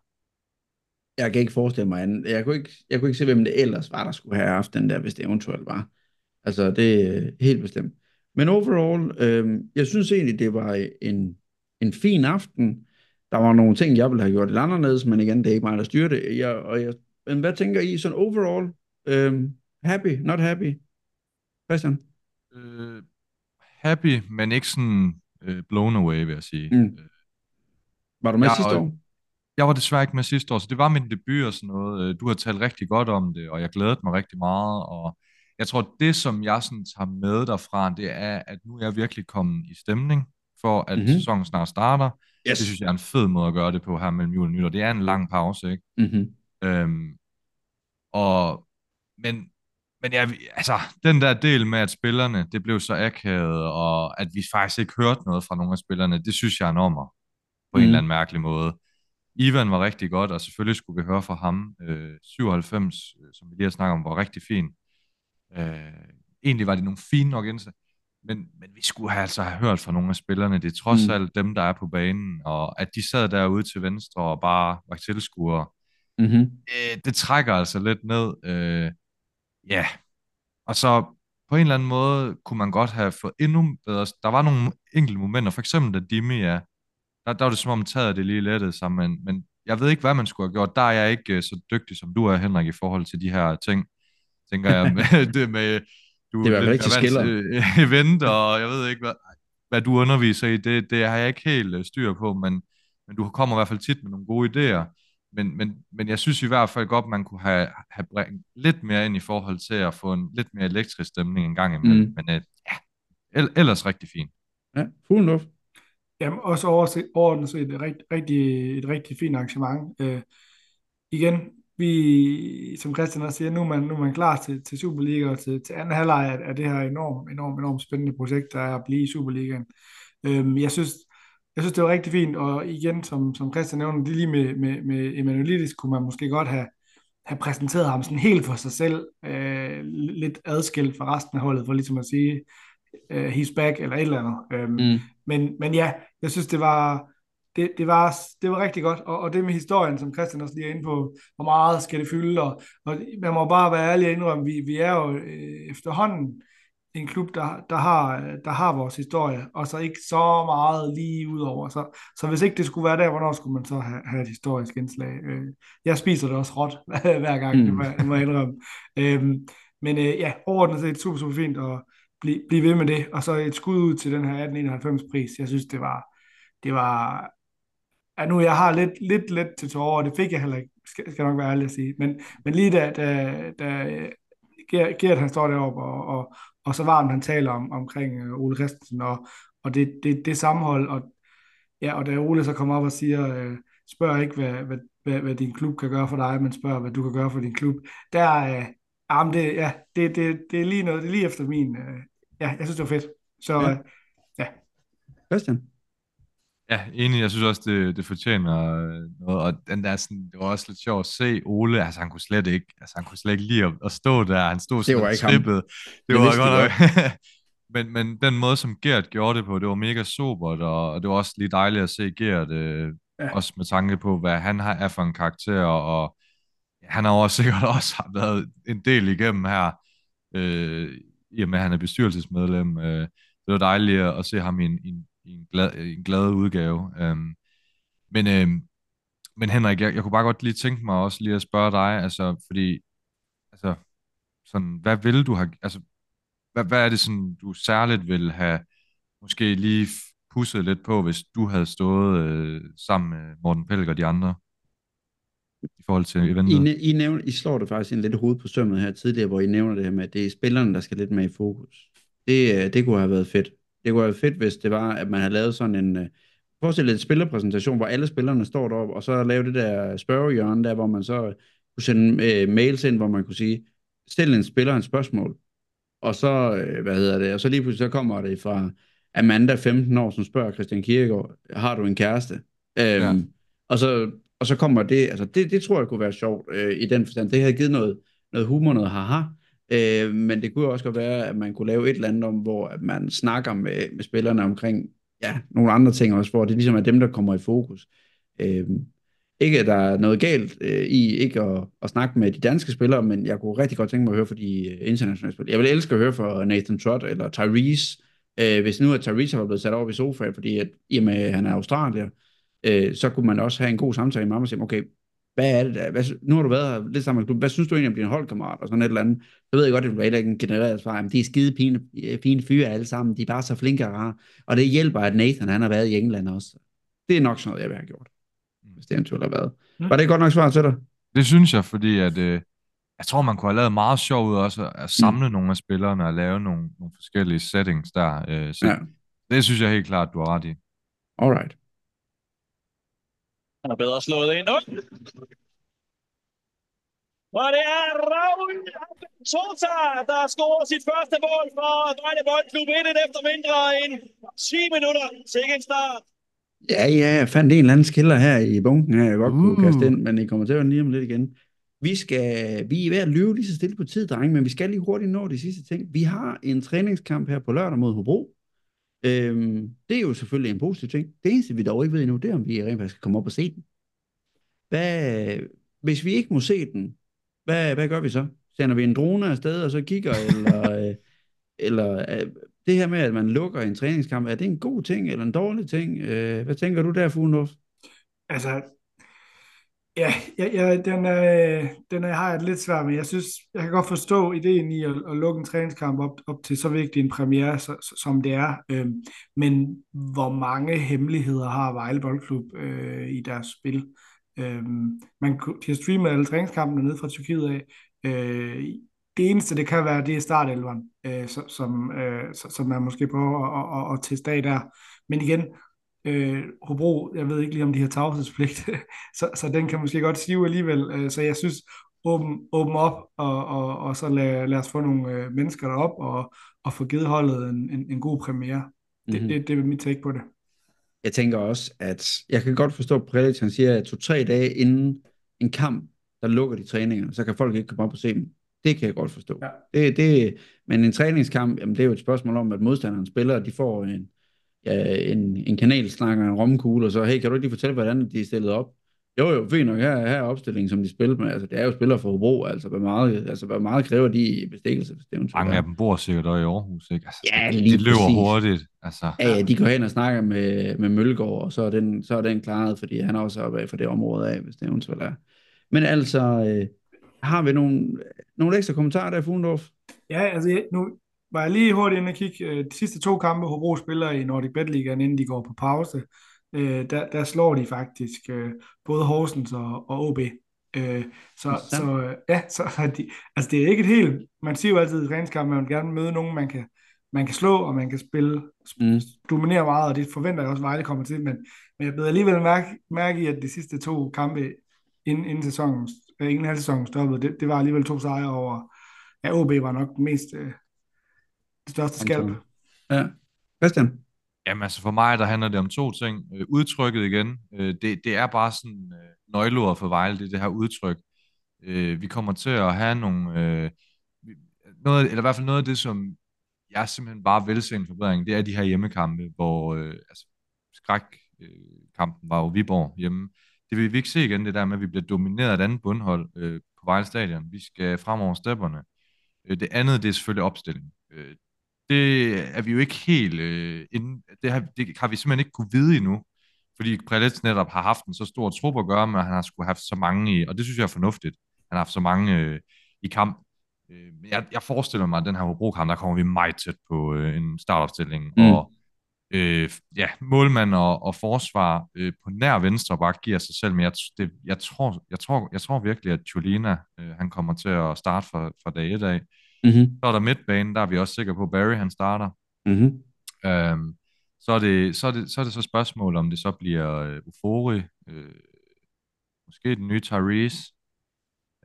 Jeg kan ikke forestille mig anden. Jeg kunne ikke, jeg kunne ikke se, hvem det ellers var, der skulle have haft den der, hvis det eventuelt var. Altså, det er helt bestemt. Men overall, øh, jeg synes egentlig, det var en, en fin aften. Der var nogle ting, jeg ville have gjort lidt anderledes, men igen, det er ikke mig, der styrer det. Jeg, og jeg men hvad tænker I sådan overall? Um, happy, not happy? Christian? Uh, happy, men ikke sådan uh, blown away, vil jeg sige. Mm. Uh, var du med jeg, sidste år? Jeg var desværre ikke med sidste år, så det var min debut og sådan noget. Du har talt rigtig godt om det, og jeg glædede mig rigtig meget, og jeg tror, det som jeg sådan tager med derfra, det er, at nu er jeg virkelig kommet i stemning for, at mm-hmm. sæsonen snart starter. Yes. Det synes jeg er en fed måde at gøre det på her mellem jul og nytår. Det er en lang pause, ikke? Mm-hmm. Øhm, og, men, men ja, altså, den der del med, at spillerne, det blev så akavet, og at vi faktisk ikke hørte noget fra nogle af spillerne, det synes jeg er nummer på mm. en eller anden mærkelig måde. Ivan var rigtig godt, og selvfølgelig skulle vi høre fra ham. Øh, 97, øh, som vi lige har snakket om, var rigtig fin. Øh, egentlig var de nogle fine nok indsats, men, men vi skulle have altså have hørt fra nogle af spillerne. Det er trods Mm. alt dem, der er på banen, og at de sad derude til venstre og bare var tilskuere, Mm-hmm. øh, det trækker altså lidt ned. Øh, ja, og så på en eller anden måde kunne man godt have fået endnu bedre. Der var nogle enkelte momenter, for eksempel da Dimi er, der, der var det som om taget det lige lettede sig, men, men jeg ved ikke, hvad man skulle have gjort. Der er jeg ikke øh, så dygtig, som du er, Henrik, i forhold til de her ting, tænker jeg, med det med, du Det fald lidt til vant til, øh, event, og jeg ved ikke, hvad, hvad du underviser i, det, det har jeg ikke helt øh, styr på, men, men du kommer i hvert fald tit med nogle gode idéer. Men, men, men jeg synes i hvert fald godt, man kunne have, have brændt lidt mere ind i forhold til at få en lidt mere elektrisk stemning en gang imellem. Mm. Men øh, ja, el- ellers rigtig fint. Ja, fuld luft. Jamen, også overordnet set et, rigt, rigtig, et rigtig fint arrangement. Øh, igen, vi, som Christian også siger, nu er man, nu er man klar til, til Superliga og til, til anden halvleg af, af det her enormt, enormt, enormt spændende projekt, der er at blive i Superligaen. Øhm, jeg synes, jeg synes, det var rigtig fint, og igen, som, som Christian nævner, det lige med, med, med Emanuelidis, kunne man måske godt have, have præsenteret ham sådan helt for sig selv, øh, lidt adskilt fra resten af holdet, for ligesom at sige, øh, he's back, eller et eller andet. Øhm, Mm men, men ja, jeg synes, det var, det, det var, det var rigtig godt. Og, og det med historien, som Christian også lige er inde på, hvor meget skal det fylde, og, og man må bare være ærlig og indrømme, vi, vi er jo øh, efterhånden en klub, der, der, har, der har vores historie, og så ikke så meget lige udover. Så, så hvis ikke det skulle være der, hvornår skulle man så have, have et historisk indslag? Øh, jeg spiser det også råt hver gang, Mm. det må, det må jeg indrømme. Øhm, men øh, ja, overordnet set super, super fint, og blive, blive ved med det. Og så et skud ud til den her 1891-pris. Jeg synes, det var, det var ja, nu jeg har lidt, lidt let til tårer, og det fik jeg heller ikke, skal, skal nok være ærlig at sige. Men, men lige da, da, da Gert, han står deroppe, og, og, og så varmt han taler om, omkring øh, Ole Christensen, og, og det, det, det sammenhold, og, ja, og da Ole så kommer op og siger, øh, spørg ikke, hvad, hvad, hvad, hvad din klub kan gøre for dig, men spørg, hvad du kan gøre for din klub. Der, øh, jamen det, ja, det, det, det er lige noget, det er lige efter min, øh, ja, jeg synes, det var fedt. Så Ja. øh, Christian? Ja, enig. Jeg synes også, det, det fortjener øh, noget. Og den der sådan, det var også lidt sjovt at se Ole. Altså, han kunne slet ikke, altså, han kunne slet ikke lide at, at stå der. Han stod sådan var og ikke ham. trippede. Det, Det var vidste godt nok. men, men den måde, som Gert gjorde det på, det var mega sobert, og, og det var også lige dejligt at se Gert, øh, Ja. ja. også med tanke på, hvad han har, er for en karakter, og han har også sikkert også været en del igennem her, øh, i og med, at han er bestyrelsesmedlem. Øh, det var dejligt at se ham i en, i en, i en, glad, i en glad udgave. Øhm, men, øh, men Henrik, jeg, jeg kunne bare godt lige tænke mig også lige at spørge dig, altså, fordi, altså, sådan, hvad vil du have, altså, hvad, hvad er det sådan, du særligt vil have måske lige pusset lidt på, hvis du havde stået øh, sammen med Morten Pelk og de andre i forhold til I, eventet? næ- I, nævner, I slår det faktisk en lidt hoved på sømmet her tidligere, hvor I nævner det her med, at det er spillerne, der skal lidt med i fokus. Det, øh, det kunne have været fedt. Det kunne have været fedt, hvis det var, at man havde lavet sådan en... Forestil dig en spillerpræsentation, hvor alle spillerne står deroppe, og så lave det der spørgehjørne der, hvor man så kunne sende øh, mails ind, hvor man kunne sige, stil en spiller et spørgsmål. Og så, øh, hvad hedder det, og så lige pludselig så kommer det fra Amanda, 15 år, som spørger Christian Kierkegaard, har du en kæreste? Øhm, Ja. og, så, og så kommer det, altså det, det tror jeg kunne være sjovt øh, i den forstand. Det havde givet noget, noget humor, noget haha. Øh, men det kunne også godt være, at man kunne lave et eller andet om, hvor at man snakker med, med spillerne omkring ja, nogle andre ting også, hvor det ligesom er dem, der kommer i fokus. Øh, ikke, at der er noget galt øh, i ikke at, at snakke med de danske spillere, men jeg kunne rigtig godt tænke mig at høre fra de øh, internationale spillere. Jeg vil elske at høre fra Nathan Trott eller Tyrese, øh, hvis nu at Tyrese var blevet sat over i sofaen, fordi at, i og med, at han er australier, øh, så kunne man også have en god samtale med ham og sige, okay, hvad er det der? Hvad, nu har du været her lidt sammen med klubben. Hvad synes du egentlig om din holdkammerat? Og sådan et eller andet. Så ved jeg godt, at det bliver ikke en genereret svar. Men de er skide fine, fine fyre alle sammen. De er bare så flinke og rare. Og det hjælper, at Nathan han har været i England også. Det er nok sådan noget, jeg vil have gjort. Hvis det eventuelt har været. Var det godt nok svar til dig? Det synes jeg, fordi at, øh, jeg tror, man kunne have lavet meget sjov ud også at samle mm. nogle af spillerne og lave nogle, nogle forskellige settings der. Øh, så ja. det synes jeg helt klart, du har ret i. Alright. Han er bedre slået ind. Op. Og det er Raul Tota, der scorer sit første mål for Vejle Boldklub 1 efter mindre end 10 minutter. Sikke en start. Ja, ja, jeg fandt en eller anden skiller her i bunken her, jeg godt kunne Uh. kaste ind, men I kommer til at høre lige om lidt igen. Vi, skal, vi er ved at løbe lige så stille på tid, drenge, men vi skal lige hurtigt nå de sidste ting. Vi har en træningskamp her på lørdag mod Hobro. Øhm, det er jo selvfølgelig en positiv ting. Det eneste, vi dog ikke ved endnu, det er, om vi rent faktisk skal komme op og se den. Hvad, hvis vi ikke må se den, hvad, hvad gør vi så? Sender vi en drone afsted, og så kigger, eller, øh, eller øh, det her med, at man lukker en træningskamp, er det en god ting, eller en dårlig ting? Øh, hvad tænker du der, Fuglendorf? Altså, ja, ja, ja den, er, den er, har jeg lidt svært med. Jeg synes, jeg kan godt forstå ideen i at, at lukke en træningskamp op, op til så vigtig en premiere, så, så, som det er. Øhm, men hvor mange hemmeligheder har Vejle Boldklub øh, i deres spil? Øhm, man kunne- de har streamet alle træningskampene ned fra Tyrkiet af. Øh, det eneste, det kan være, det er startelveren, øh, som, som, øh, som man måske prøver at, at, at teste af der. Men igen, øh, Hobro, jeg ved ikke lige, om de har tavshedspligt, så, så den kan måske godt sive alligevel. Øh, så jeg synes, åben, åben op, og, og, og så lad, lad os få nogle øh, mennesker derop, og, og få givet holdet en, en, en god premiere. Det, Mhm. det, det er mit take på det. Jeg tænker også, at jeg kan godt forstå, at Prelic han siger, at to-tre dage inden en kamp, der lukker de træninger, så kan folk ikke komme op og se dem. Det kan jeg godt forstå. Ja. Det, det, men en træningskamp, jamen, det er jo et spørgsmål om, at modstanderen spiller, de får en, ja, en, en kanelsnakker, en romkugle, og så, hey, kan du ikke lige fortælle, hvordan de er stillet op? Jo, jo, fint nok, her, her er opstillingen, som de spiller med. Altså, det er jo spillere for Hobro, altså, hvor meget, altså, hvor meget kræver de i bestikkelse, Mange af dem bor sikkert også i Aarhus, ikke? Altså, Ja, lige de løber præcis. hurtigt. Altså, Ja, ja, de går hen og snakker med, med Mølgaard, og så er, den, så er den klaret, fordi han er også oppe af for det område af, hvis det eventuelt er. Men altså, øh, har vi nogle, nogle ekstra kommentarer der, Fuglendorf? Ja, altså jeg- nu var jeg lige hurtigt inde og kigge. Øh, De sidste to kampe, Hobro spiller i Nordic Bet Ligaen, inden de går på pause, øh, der, der slår de faktisk øh, både Horsens og, og OB. Øh, så, så øh, ja, så de, altså det er ikke et helt, man siger jo altid i træningskamp, man vil gerne møde nogen, man kan, man kan slå, og man kan spille, Mm. dominere meget, og det forventer jeg også, Vejle kommer til, men, men jeg blev alligevel mærke, mærke i, at de sidste to kampe inden, inden sæsonen, inden halvsæsonen stoppede, det, det var alligevel to sejre over, ja, OB var nok den mest, øh, det største skalp. Ja. Christian? Jamen altså for mig, der handler det om to ting. Øh, udtrykket igen, øh, det, det er bare sådan øh, nøgleord for Vejle, det det her udtryk. Øh, vi kommer til at have nogle, øh, noget, eller i hvert fald noget af det, som jeg simpelthen bare vil se en forbedring, det er de her hjemmekampe, hvor øh, altså, skrækkampen var jo Viborg hjemme. Det vil vi ikke se igen, det der med, at vi bliver domineret af et andet bundhold øh, på Vejle Stadion. Vi skal frem over stepperne. Øh, det andet, det er selvfølgelig opstilling. Øh, det er vi jo ikke helt øh, inde, det, har, det har vi simpelthen ikke kunne vide endnu, fordi Prelets netop har haft en så stor trup at gøre med, at han har skulle have så mange i, og det synes jeg er fornuftigt. Han har haft så mange øh, i kamp. Øh, men jeg, jeg forestiller mig, at den her Hobro-kamp, der kommer vi meget tæt på øh, en startopstilling, Mm. og øh, ja, målmand og, og forsvar øh, på nær venstre bare giver sig selv, men jeg, det, jeg, tror, jeg, tror, jeg tror virkelig, at Cholina, øh, han kommer til at starte fra, fra dag et af. Mm-hmm. Så er der midtbanen, der er vi også sikre på, at Barry han starter. Mm-hmm. Øhm, så, er det, så, er det, så er det så spørgsmål, om det så bliver øh, Ufori, øh, måske den nye Tyrese,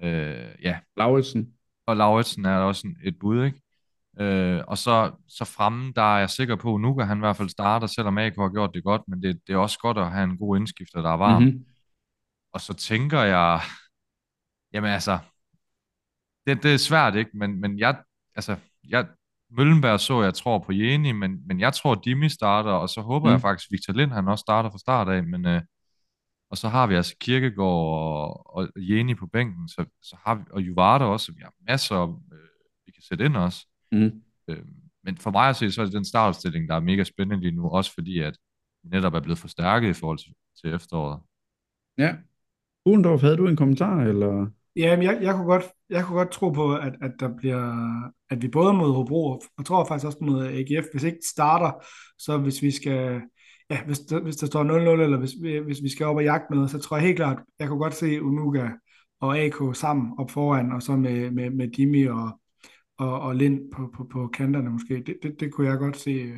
øh, ja, Lauritsen? og Lauritsen er også en, et bud, ikke? Øh, og så, så fremme, der er jeg sikker på, at nu kan han i hvert fald starte, selvom AK har gjort det godt, men det, det er også godt at have en god indskifter, der er varm. Mm-hmm. Og så tænker jeg, jamen altså, det, det er svært, ikke? Men, men jeg, altså, jeg, Møllenberg så, jeg tror på Jeni, men, men jeg tror, Dimi starter, og så håber Mm. jeg faktisk, Victor Lind, han også starter fra start af, men øh, og så har vi altså Kirkegaard og, og Jeni på bænken, så, så har vi, og Juvarda også, så vi har masser, øh, vi kan sætte ind også. Mm. Øh, men for mig at se, så er det den startstilling, der er mega spændende lige nu, også fordi, at vi netop er blevet forstærket i forhold til, til efteråret. Ja. Fuglendorf, havde du en kommentar, eller? Ja, jeg, jeg, kunne godt, jeg kunne godt tro på, at, at der bliver, at vi både mod Hobro, og tror faktisk også mod AGF, hvis ikke starter, så hvis vi skal, ja, hvis der, hvis der står 0-0, eller hvis, vi- hvis vi skal op og jagte noget, så tror jeg helt klart, jeg kunne godt se Unuga og AK sammen op foran, og så med, med, med Dimi og, og, og Lind på, på, på kanterne måske. Det, det, det kunne jeg godt se.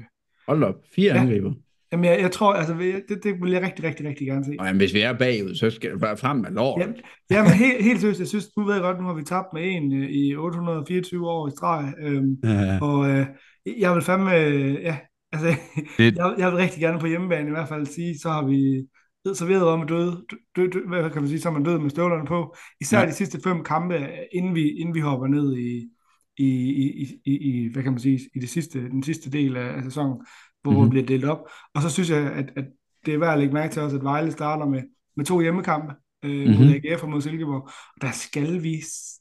Hold op, fire Ja. angriber. Jamen, jeg, jeg tror, altså, det, det vil jeg rigtig, rigtig, rigtig gerne se. Og jamen, hvis vi er bagud, så skal det bare frem med lort. Jamen, jamen helt, helt seriøst, jeg synes, nu ved jeg godt, nu har vi tabt med en øh, i 824 år i streg, øhm, Ja. og øh, jeg vil fandme, øh, ja, altså, Det- jeg, jeg vil rigtig gerne på hjemmebane i hvert fald sige, så har vi serveret om at døde, dø, dø, hvad kan man sige, så er man død med støvlerne på. Især Ja. de sidste fem kampe, inden vi, inden vi hopper ned i, i, i, i, i, hvad kan man sige, i det sidste, den sidste del af, af sæsonen, hvor mm-hmm. Mhm. vi bliver delt op. Og så synes jeg, at, at det er værd at lægge mærke til også, at Vejle starter med, med to hjemmekampe øh, mm-hmm. Mhm. mod AGF og mod Silkeborg. Og der skal vi,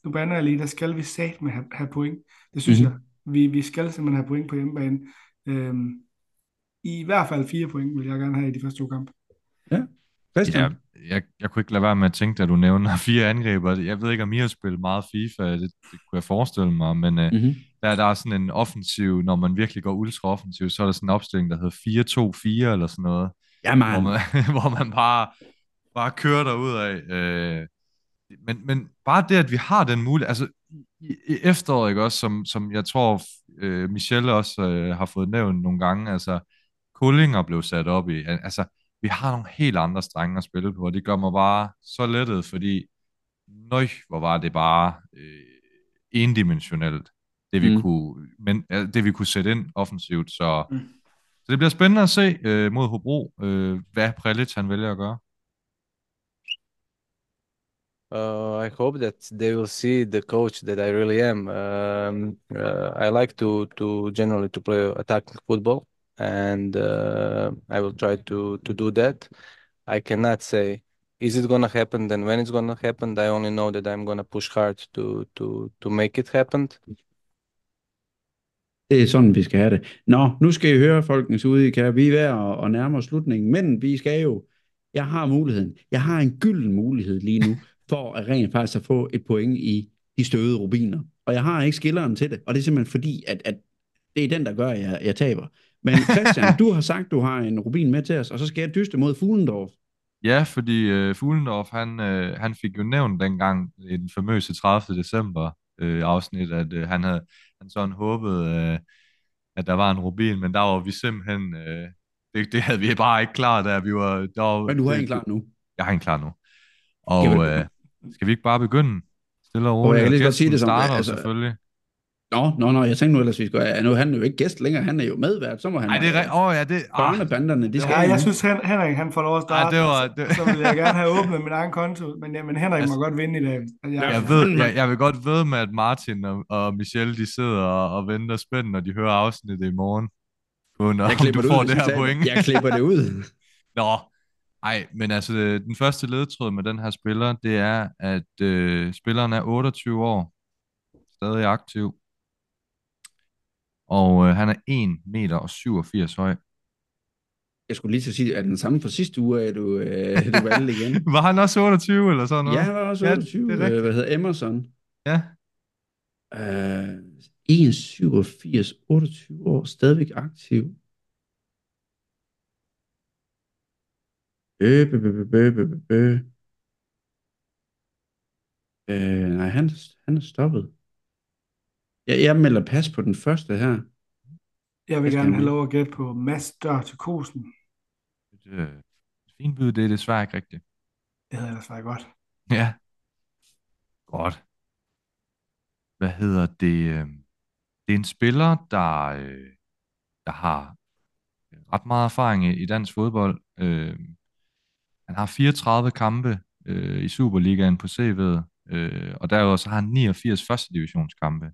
nu bander jeg lige, der skal vi sat med have, have point. Det synes Mhm. mm-hmm. jeg. Vi, vi skal simpelthen have point på hjemmebane. Øhm, I hvert fald fire point vil jeg gerne have i de første to kampe. Christian? Ja, jeg, jeg kunne ikke lade være med at tænke, at du nævner fire angriber. Jeg ved ikke, om I har spillet meget FIFA, det, det kunne jeg forestille mig, men uh, Mm-hmm. der, der er sådan en offensiv, når man virkelig går ultra offensiv, så er der sådan en opstilling, der hedder 4-2-4 eller sådan noget, Ja, hvor man. man, hvor man bare, bare kører derud af. Øh, men, men bare det, at vi har den mulighed, altså i, i efteråret, ikke også, som, som jeg tror, øh, Michelle også øh, har fået nævnt nogle gange, altså Kullinger blev sat op i, altså vi har nogle helt andre strenge at spille på, og det gør mig bare så lettet, fordi nøj, hvor var det bare øh, endimensionelt, det vi, Mm. kunne, men, det vi kunne sætte ind offensivt, så, Mm. så det bliver spændende at se øh, mod Hobro, øh, hvad Prelic han vælger at gøre. Uh, I hope that they will see the coach that I really am. Um, uh, I like to to generally to play attacking football, and uh, I will try to to do that. I cannot say is it gonna happen, then when it's gonna happen. I only know that I'm gonna push hard to to to make it happen. Det er sådan, vi skal have det. Nå, nu skal I høre, folkens ude i kære. Vi er ved at, at nærme os slutningen, men vi skal jo... Jeg har muligheden. Jeg har en gylden mulighed lige nu, for at rent faktisk at få et point i de støvede rubiner. Og jeg har ikke skilleren til det, og det er simpelthen fordi, at, at det er den, der gør, at jeg, jeg taber. Men Christian, du har sagt, du har en rubin med til os, og så skal jeg dyste mod Fuglendorf. Ja, fordi øh, Fuglendorf, han, øh, han fik jo nævnt dengang i den famøse 30. december øh, afsnit, at øh, han havde han sådan håbet, øh, at der var en rubin, men der var vi simpelthen, øh, det, det havde vi bare ikke klar, der vi var, der var Men du har det- en klar nu. Jeg har en klar nu. Og øh, skal vi ikke bare begynde? Stille og Og roligt. jeg kan lige sige det som- starter altså- selvfølgelig. Nå, nå, nå, jeg tænkte nu ellers, vi skulle... Ja, nu er han jo ikke gæst længere, han er jo medvært, så må han... Nej, det er rigtigt. Åh, oh, ja, det... Børnebanderne, de skal Ja, jeg synes, Hen- Henrik han får lov at starte. Ej, det var- så- det- Så vil jeg gerne have åbnet min egen konto. Men, ja, men Henrik Altså- må godt vinde i dag. Altså, jeg, jeg, ved, jeg, jeg vil godt ved med, at Martin og, og Michelle, de sidder og, og venter spændt, når de hører afsnittet i morgen. Når, Jeg klipper du det får ud, det her point. det. Jeg klipper det ud. Nå, ej, men altså, den første ledtråd med den her spiller, det er, at øh, spilleren er 28 år, stadig aktiv, og øh, han er 1 meter og 87 høj. Jeg skulle lige til at sige, at den samme for sidste uge, at du, øh, du valgte igen. Var han også 28 eller sådan noget? Ja, han var også Ja, 28. det er Ja, rigtigt. hvad hedder Emerson? Ja. Øh, 1,87, 28 år, stadigvæk aktiv. Øh, bø, bø, bø, bø, bø, bø. Øh, nej, han, han er stoppet. Jeg, jeg melder pas på den første her. jeg vil skal gerne have lov at gætte på Mads Dør til Kosen. Et øh, fint bud, det er desværre ikke rigtigt. Det havde ellers været godt. Ja. Godt. Hvad hedder det? øh, Det er en spiller, der, øh, der har ret meget erfaring i i dansk fodbold. Øh, Han har 34 kampe øh, i Superligaen på CV'et, øh, og derudover så har han 89 første divisionskampe.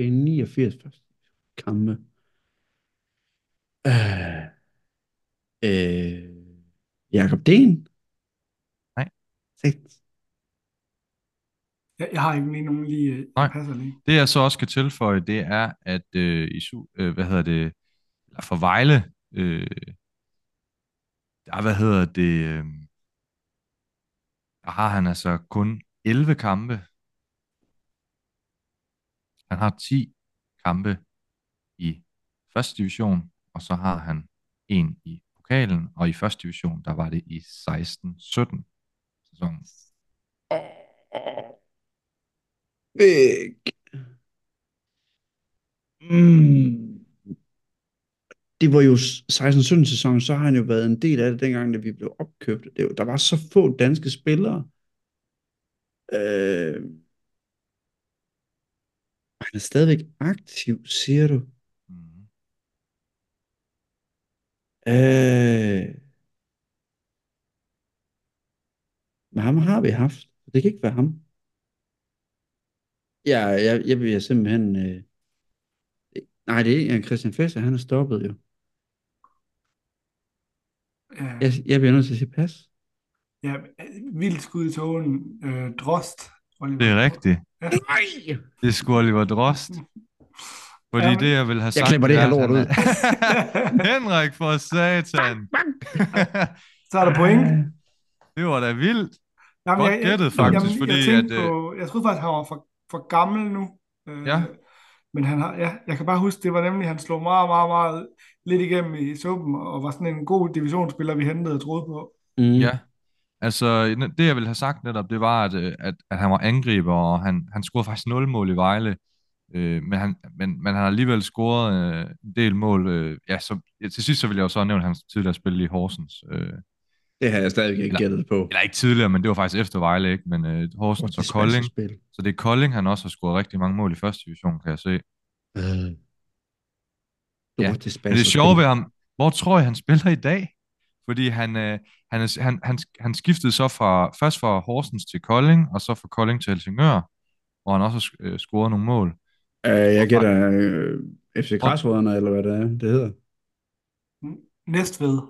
Er 89 første kampe. Øh, øh, Jakob Den? Nej. Seks. Jeg, jeg har ikke lige nogen lige, øh, Nej. passer lige. Det jeg så også skal tilføje, det er, at øh, i su- øh, hvad hedder det, eller for Vejle, øh, der, hvad hedder det, øh, der har han altså kun 11 kampe. Han har 10 kampe i første division, og så har han en i pokalen, og i første division, der var det i 16-17 sæsonen. Big. Mm. Det var jo 16-17 sæson, så har han jo været en del af det dengang, da vi blev opkøbt. Det, var- der var så få danske spillere. Øh, han er stadigvæk aktiv, siger du? Mm. Øh, men ham har vi haft. Det kan ikke være ham. Ja, jeg, jeg vil simpelthen... Øh, nej, det er ikke Christian Fesser. Han er stoppet jo. Ja. Jeg, jeg bliver nødt til at sige pas. Ja, vildt skud i tågen. Øh, drost. Oliver. Det er rigtigt. Nej! Det sgu Oliver Drost. Fordi Ja, det, jeg vil have sagt... klipper det her er, lort ud. Henrik for satan. Så er der point. det var da vildt. Jamen, Godt gættet, faktisk, fordi jeg, tænkte at, øh, på, jeg troede faktisk, han var for, for gammel nu. Øh, Ja. Men han har, ja, jeg kan bare huske, det var nemlig, han slog meget, meget, meget lidt igennem i suppen, og var sådan en god divisionsspiller, vi hentede og troede på. Mm. Ja. Altså, det jeg ville have sagt netop, det var, at, øh, at, at han var angriber, og han, han scorede faktisk 0 mål i Vejle. Øh, men, han, men, men han har alligevel scoret øh, en del mål. Øh, ja, så, ja, til sidst så vil jeg jo så nævne hans tidligere spil i Horsens. Øh, Det har jeg stadig ikke Eller- gættet på. eller ikke tidligere, men det var faktisk efter Vejle, ikke? Men øh, Horsens og Kolding. Spil. Så det er Kolding, han også har scoret rigtig mange mål i første division, kan jeg se. Øh. Ja, det det sjove ved ham, hvor tror jeg, han spiller i dag? Fordi han, øh, han, er, han, han, han skiftede så fra, først fra Horsens til Kolding, og så fra Kolding til Helsingør, hvor han også øh, scoret nogle mål. Øh, jeg gætter øh, FC Græsrødderne, eller hvad det er, det hedder. Næstved.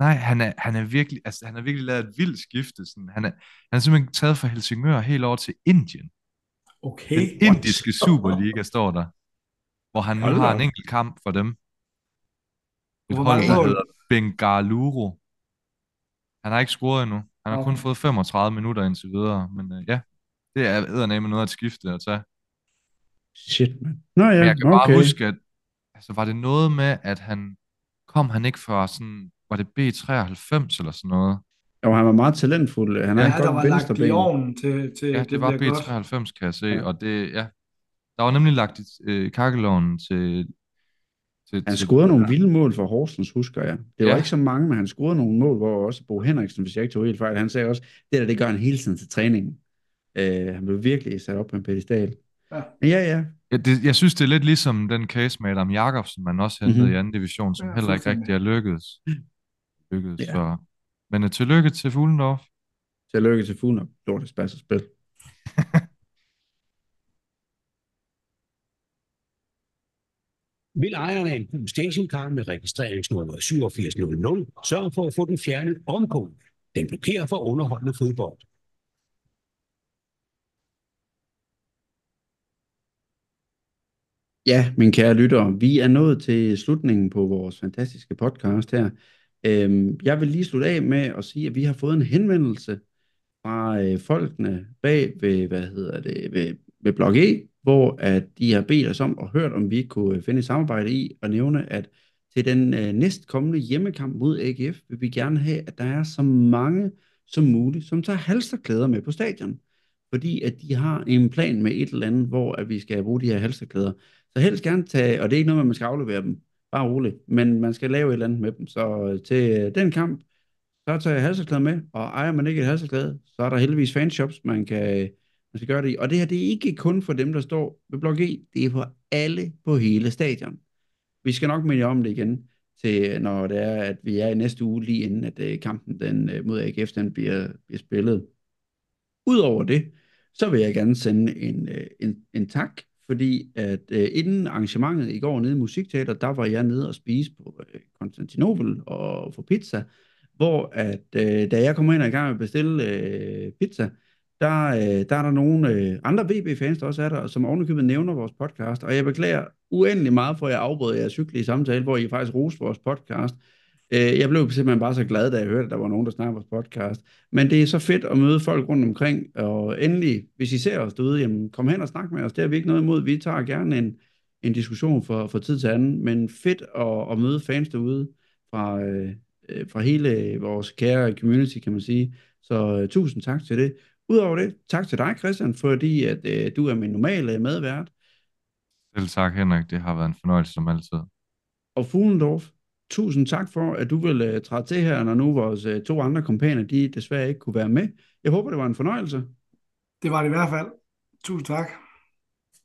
Nej, han er, han er virkelig, altså han har virkelig lavet et vildt skifte. Sådan. Han, er, han er simpelthen taget fra Helsingør helt over til Indien. Okay. Den indiske Superliga står der, hvor han nu har en enkelt kamp for dem. Et Hvor hold, der hedder Bengaluru. Han har ikke scoret endnu. Han har kun Okay. fået 35 minutter indtil videre. Men øh, ja, det er eddermame noget at skifte at tage. Shit, man. Nå ja, Men jeg kan bare okay. huske, at altså, var det noget med, at han kom han ikke fra sådan, var det B93 eller sådan noget? Jo, han var meget talentfuld. Han har Ja, et der var lagt i ovnen til, til Ja, det var bliver godt. B93, kan jeg se, Ja. og det, ja, der var nemlig lagt i øh, kakkeloven til, til, Han scorede nogle vilde mål for Horsens, husker jeg. Det var Ja. ikke så mange, men han scorede nogle mål, hvor også Bo Henriksen, hvis jeg ikke tog helt fejl, han sagde også, det der, det gør han hele tiden til træningen. Øh, han blev virkelig sat op på en pedestal. Ja. Men ja, ja. Ja, det, jeg synes, det er lidt ligesom den case med Adam Jakobsen, man også hentede Mhm. i anden division, som Ja, heller ikke rigtig er lykkedes. lykkedes Ja. så. Men uh, tillykke til Fuglendorf. Tillykke til Fuglen og lortet spas spil. Vil ejeren af en stationcar med registreringsnummer 8700 sørge for at få den fjernet omgående. Den blokerer for underholdende fodbold. Ja, mine kære lyttere, vi er nået til slutningen på vores fantastiske podcast her. Øhm, jeg vil lige slutte af med at sige, at vi har fået en henvendelse fra øh, folkene bag ved, hvad hedder det, ved, med Blok E, hvor at de har bedt os om og hørt, om vi ikke kunne øh, finde et samarbejde i og nævne, at til den øh, næstkommende hjemmekamp mod AGF vil vi gerne have, at der er så mange som muligt, som tager halsterklæder med på stadion. Fordi at de har en plan med et eller andet, hvor at vi skal bruge de her halsterklæder. Så helst gerne tage, og det er ikke noget med, at man skal aflevere dem, bare roligt, men man skal lave et eller andet med dem. Så øh, til øh, den kamp, så tager jeg halserklæde med, og ejer man ikke et halserklæde, så er der heldigvis fanshops, man kan man skal gøre det i. Og det her, det er ikke kun for dem, der står ved blok E, det er for alle på hele stadion. Vi skal nok minde om det igen, til når det er, at vi er i næste uge, lige inden at øh, kampen den, øh, mod AGF den bliver, bliver spillet. Udover det, så vil jeg gerne sende en, øh, en, en tak, fordi at øh, inden arrangementet i går nede i Musikteater, der var jeg nede og spise på øh, Konstantinopel og få pizza, hvor at øh, da jeg kommer ind og i gang med at bestille øh, pizza, der, øh, der er der nogle øh, andre VB-fans, der også er der, som ovenikøbet nævner vores podcast, og jeg beklager uendelig meget for, at jeg afbrød jeres hyggelige samtale, hvor I faktisk roste vores podcast. Øh, jeg blev simpelthen bare så glad, da jeg hørte, at der var nogen, der snakkede vores podcast. Men det er så fedt at møde folk rundt omkring, og endelig, hvis I ser os derude, jamen, kom hen og snak med os. Det har vi ikke noget imod. Vi tager gerne en, en diskussion for, for tid til anden, men fedt at, at møde fans derude fra, øh, øh fra hele vores kære community, kan man sige. Så øh, tusind tak til det. Udover det, tak til dig, Christian, fordi at, øh, du er min normale medvært. Selv tak, Henrik. Det har været en fornøjelse som altid. Og Fuglendorf, tusind tak for, at du vil uh, træde til her, når nu vores uh, to andre kompaner, de desværre ikke kunne være med. Jeg håber, det var en fornøjelse. Det var det i hvert fald. Tusind tak.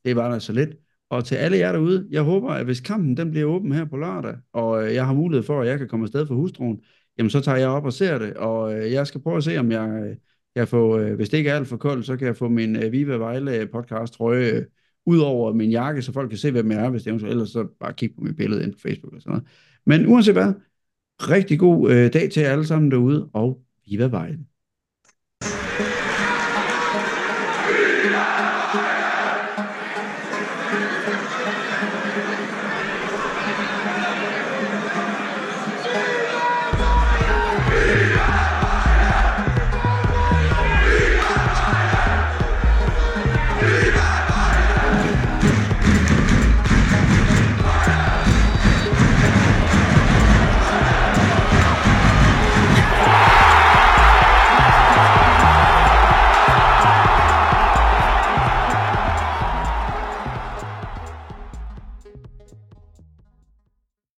Det var der så lidt. Og til alle jer derude, jeg håber, at hvis kampen den bliver åben her på lørdag, og uh, jeg har mulighed for, at jeg kan komme afsted for hustruen, jamen så tager jeg op og ser det, og uh, jeg skal prøve at se, om jeg jeg få, øh, hvis det ikke er alt for koldt, så kan jeg få min øh, Viva Vejle øh, podcast trøje øh, ud over min jakke, så folk kan se, hvem jeg er, hvis det eventuelt, ellers så bare kig på mit billede ind på Facebook og sådan noget. Men uanset hvad, rigtig god øh, dag til jer alle sammen derude, og Viva Vejle.